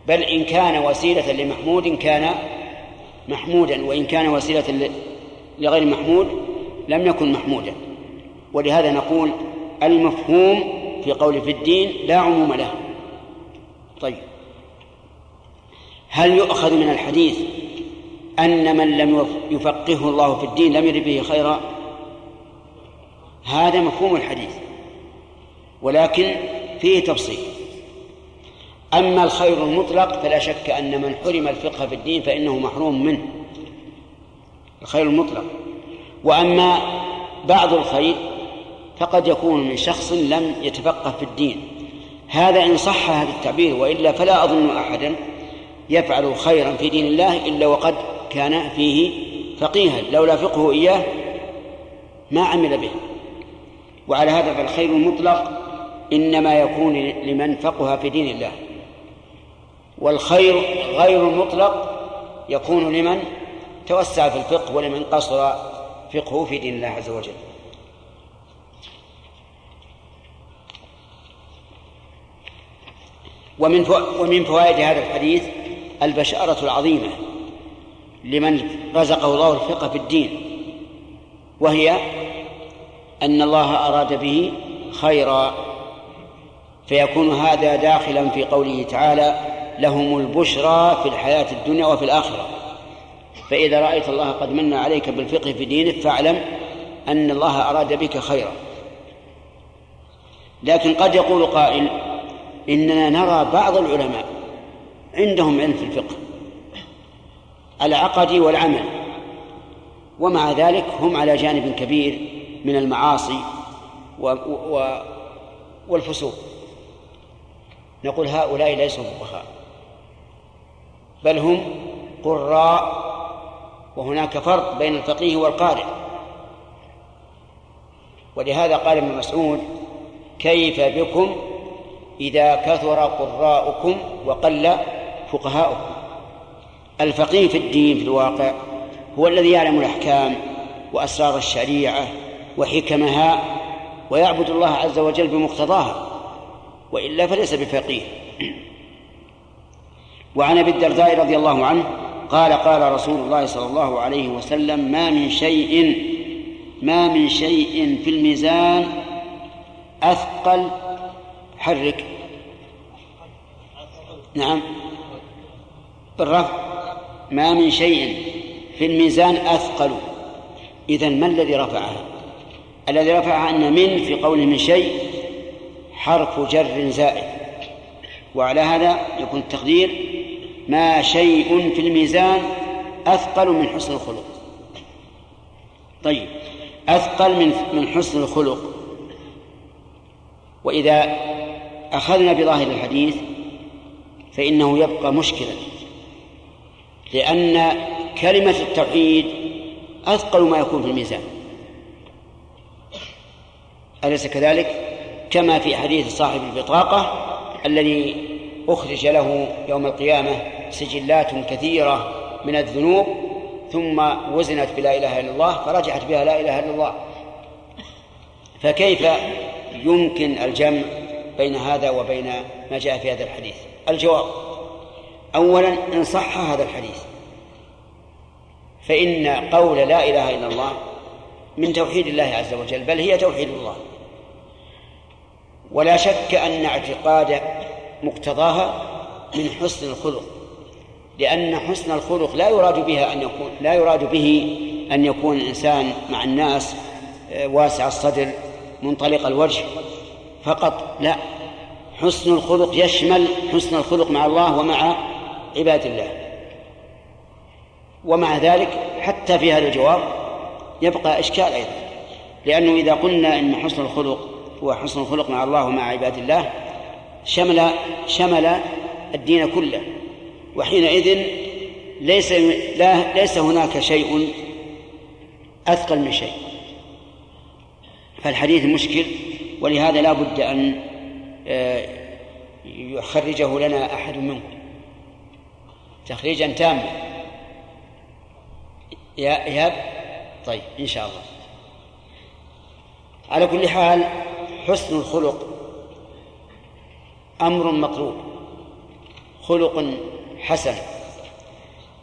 بل إن كان وسيلة لمحمود كان محمودا وإن كان وسيلة لغير محمود لم يكن محمودا. ولهذا نقول المفهوم في قول في الدين لا عموم له. طيب. هل يؤخذ من الحديث أن من لم يفقهه الله في الدين لم يرد به خيرا. هذا مفهوم الحديث ولكن فيه تفصيل. أما الخير المطلق فلا شك أن من حرم الفقه في الدين فإنه محروم منه. الخير المطلق. وأما بعض الخير فقد يكون من شخص لم يتفقه في الدين. هذا إن صح هذا التعبير وإلا فلا أظن أحدا يفعل خيرا في دين الله إلا وقد كان فيه فقيها لولا فقه إياه ما عمل به. وعلى هذا فالخير المطلق إنما يكون لمن فقه في دين الله. والخير غير المطلق يكون لمن توسع في الفقه ولمن قصر فقهه في دين الله عز وجل. ومن ومن فوائد هذا الحديث البشارة العظيمة. لمن رزقه الله الفقه في الدين وهي أن الله أراد به خيرا فيكون هذا داخلا في قوله تعالى لهم البشرى في الحياة الدنيا وفي الآخرة فإذا رأيت الله قد من عليك بالفقه في دينك فاعلم أن الله أراد بك خيرا. لكن قد يقول قائل إننا نرى بعض العلماء عندهم علم في الفقه العقدي والعمل. ومع ذلك هم على جانب كبير من المعاصي و و والفسوق. نقول هؤلاء ليسوا فقهاء. بل هم قراء وهناك فرق بين الفقيه والقارئ. ولهذا قال ابن مسعود كيف بكم إذا كثر قراءكم وقل فقهاؤكم؟ الفقيه في الدين في الواقع هو الذي يعلم الأحكام وأسرار الشريعة وحكمها ويعبد الله عز وجل بمقتضاها وإلا فليس بفقيه. وعن أبي الدرداء رضي الله عنه قال قال رسول الله صلى الله عليه وسلم ما من شيء ما من شيء في الميزان أثقل حرك. نعم. بالرفع ما من شيء في الميزان أثقل. إذا ما الذي رفعها الذي رفعها أن من في قوله من شيء حرف جر زائد. وعلى هذا يكون التقدير ما شيء في الميزان أثقل من حسن الخلق. طيب أثقل من من حسن الخلق. وإذا أخذنا بظاهر الحديث فإنه يبقى مشكلا لأن كلمة التوحيد أثقل ما يكون في الميزان. أليس كذلك؟ كما في حديث صاحب البطاقة الذي أخرج له يوم القيامة سجلات كثيرة من الذنوب ثم وزنت بلا إله إلا الله فرجعت بها لا إله إلا الله. فكيف يمكن الجمع بين هذا وبين ما جاء في هذا الحديث؟ الجواب أولا إن صح هذا الحديث. فإن قول لا إله إلا الله من توحيد الله عز وجل بل هي توحيد الله. ولا شك أن اعتقاد مقتضاها من حسن الخلق لأن حسن الخلق لا يراد بها أن يكون لا يراد به أن يكون الإنسان مع الناس آه، واسع الصدر منطلق الوجه. فقط لا حسن الخلق يشمل حسن الخلق مع الله ومع عباد الله. ومع ذلك حتى في هذا الجواب يبقى إشكال أيضا. لأنه إذا قلنا إن حسن الخلق هو حسن الخلق مع الله ومع عباد الله شمل شمل الدين كله. وحينئذ ليس لا ليس هناك شيء أثقل من شيء. فالحديث مشكل ولهذا لا بد أن آه، يخرجه لنا أحد منكم. تخريجا تاما. يا إيهاب؟ طيب إن شاء الله. على كل حال حسن الخلق أمر مطلوب. خلق حسن.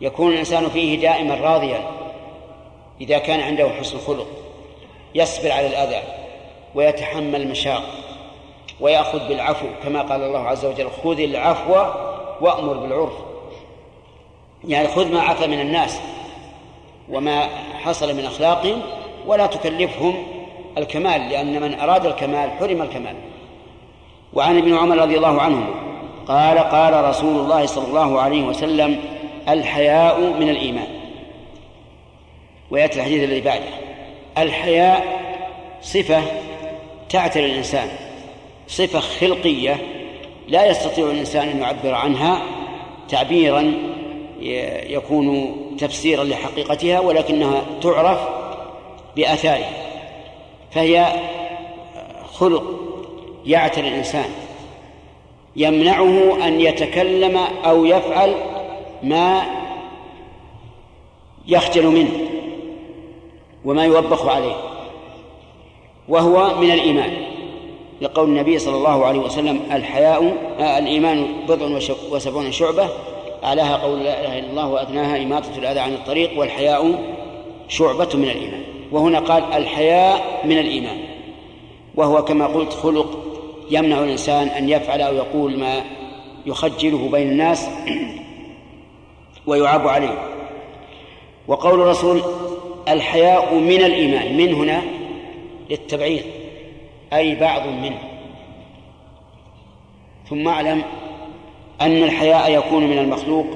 يكون الإنسان فيه دائما راضيا. إذا كان عنده حسن خلق يصبر على الأذى ويتحمل المشاق ويأخذ بالعفو. كما قال الله عز وجل خذ العفو وأمر بالعرف. يعني خذ ما عفى من الناس وما حصل من أخلاقهم ولا تكلفهم الكمال لأن من أراد الكمال حرم الكمال. وعن ابن عمر رضي الله عنه قال قال رسول الله صلى الله عليه وسلم الحياء من الإيمان. ويأتي الحديث الذي بعده الحياء صفة تعتري الإنسان صفة خلقية لا يستطيع الإنسان أن يعبر عنها تعبيرا يكون تفسيرا لحقيقتها ولكنها تعرف بآثارها فهي خلق يعتري الإنسان يمنعه أن يتكلم أو يفعل ما يخجل منه وما يوبخ عليه وهو من الإيمان لقول النبي صلى الله عليه وسلم الحياء آه الإيمان بضع وسبعون شعبة أعلاها قول لا إله إلا الله وأدناها إماطة الأذى عن الطريق والحياء شعبة من الإيمان. وهنا قال الحياء من الإيمان. وهو كما قلت خلق يمنع الإنسان أن يفعل أو يقول ما يخجله بين الناس ويعاب عليه. وقول الرسول الحياء من الإيمان من هنا؟ للتبعيض. أي بعض منه. ثم أعلم أن الحياء يكون من المخلوق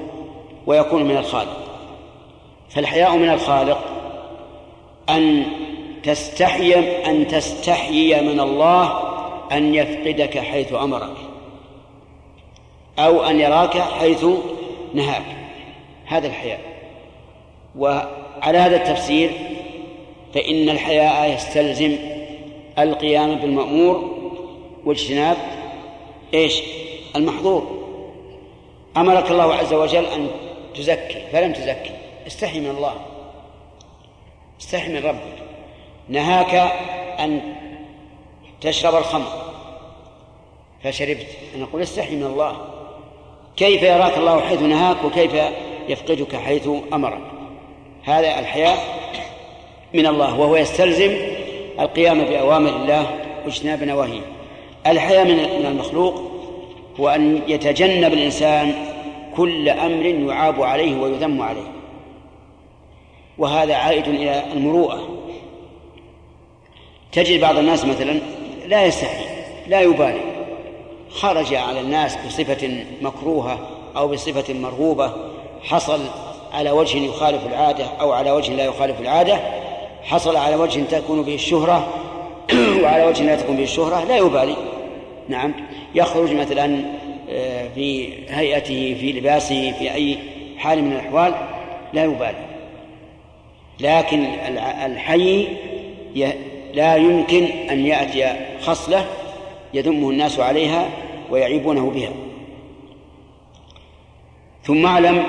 ويكون من الخالق. فالحياء من الخالق أن تستحي أن تستحيي من الله أن يفقدك حيث أمرك أو أن يراك حيث نهاك. هذا الحياء. وعلى هذا التفسير فإن الحياء يستلزم القيام بالمأمور واجتناب إيش؟ المحظور. أمرك الله عز وجل أن تزكي فلم تزكي. استحي من الله. استحي من ربك. نهاك أن تشرب الخمر. فشربت. نقول استحي من الله. كيف يراك الله حيث نهاك وكيف يفقدك حيث أمرك؟ هذا الحياء من الله وهو يستلزم القيام بأوامر الله وإجتناب نواهيه. الحياء من المخلوق هو أن يتجنب الإنسان كل أمر يعاب عليه ويذم عليه. وهذا عائد إلى المروءة. تجد بعض الناس مثلا لا يستحي لا يبالي. خرج على الناس بصفة مكروهة أو بصفة مرغوبة حصل على وجه يخالف العادة أو على وجه لا يخالف العادة حصل على وجه تكون به الشهرة وعلى وجه لا تكون به الشهرة لا يبالي. نعم. يخرج مثلا آه، في هيئته في لباسه في أي حال من الأحوال لا يبالي. لكن الحي لا يمكن أن يأتي خصلة يذمه الناس عليها ويعيبونه بها. ثم اعلم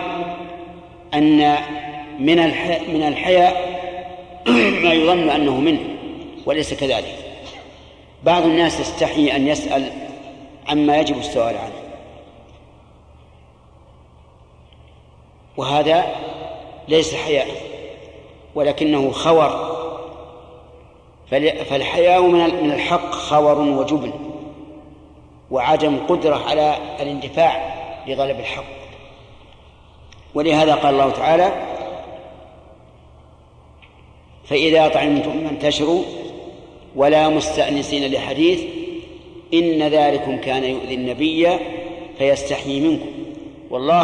أن من من الحياء ما يظن أنه منه وليس كذلك. بعض الناس يستحي أن يسأل عما يجب السؤال عنه. وهذا ليس حياء ولكنه خور. فالحياء من الحق خور وجبن وعدم قدرة على الاندفاع لغلب الحق. ولهذا قال الله تعالى فإذا طعمتم فانتشروا ولا مستأنسين لحديث إن ذلكم كان يؤذي النبي فيستحيي منكم. والله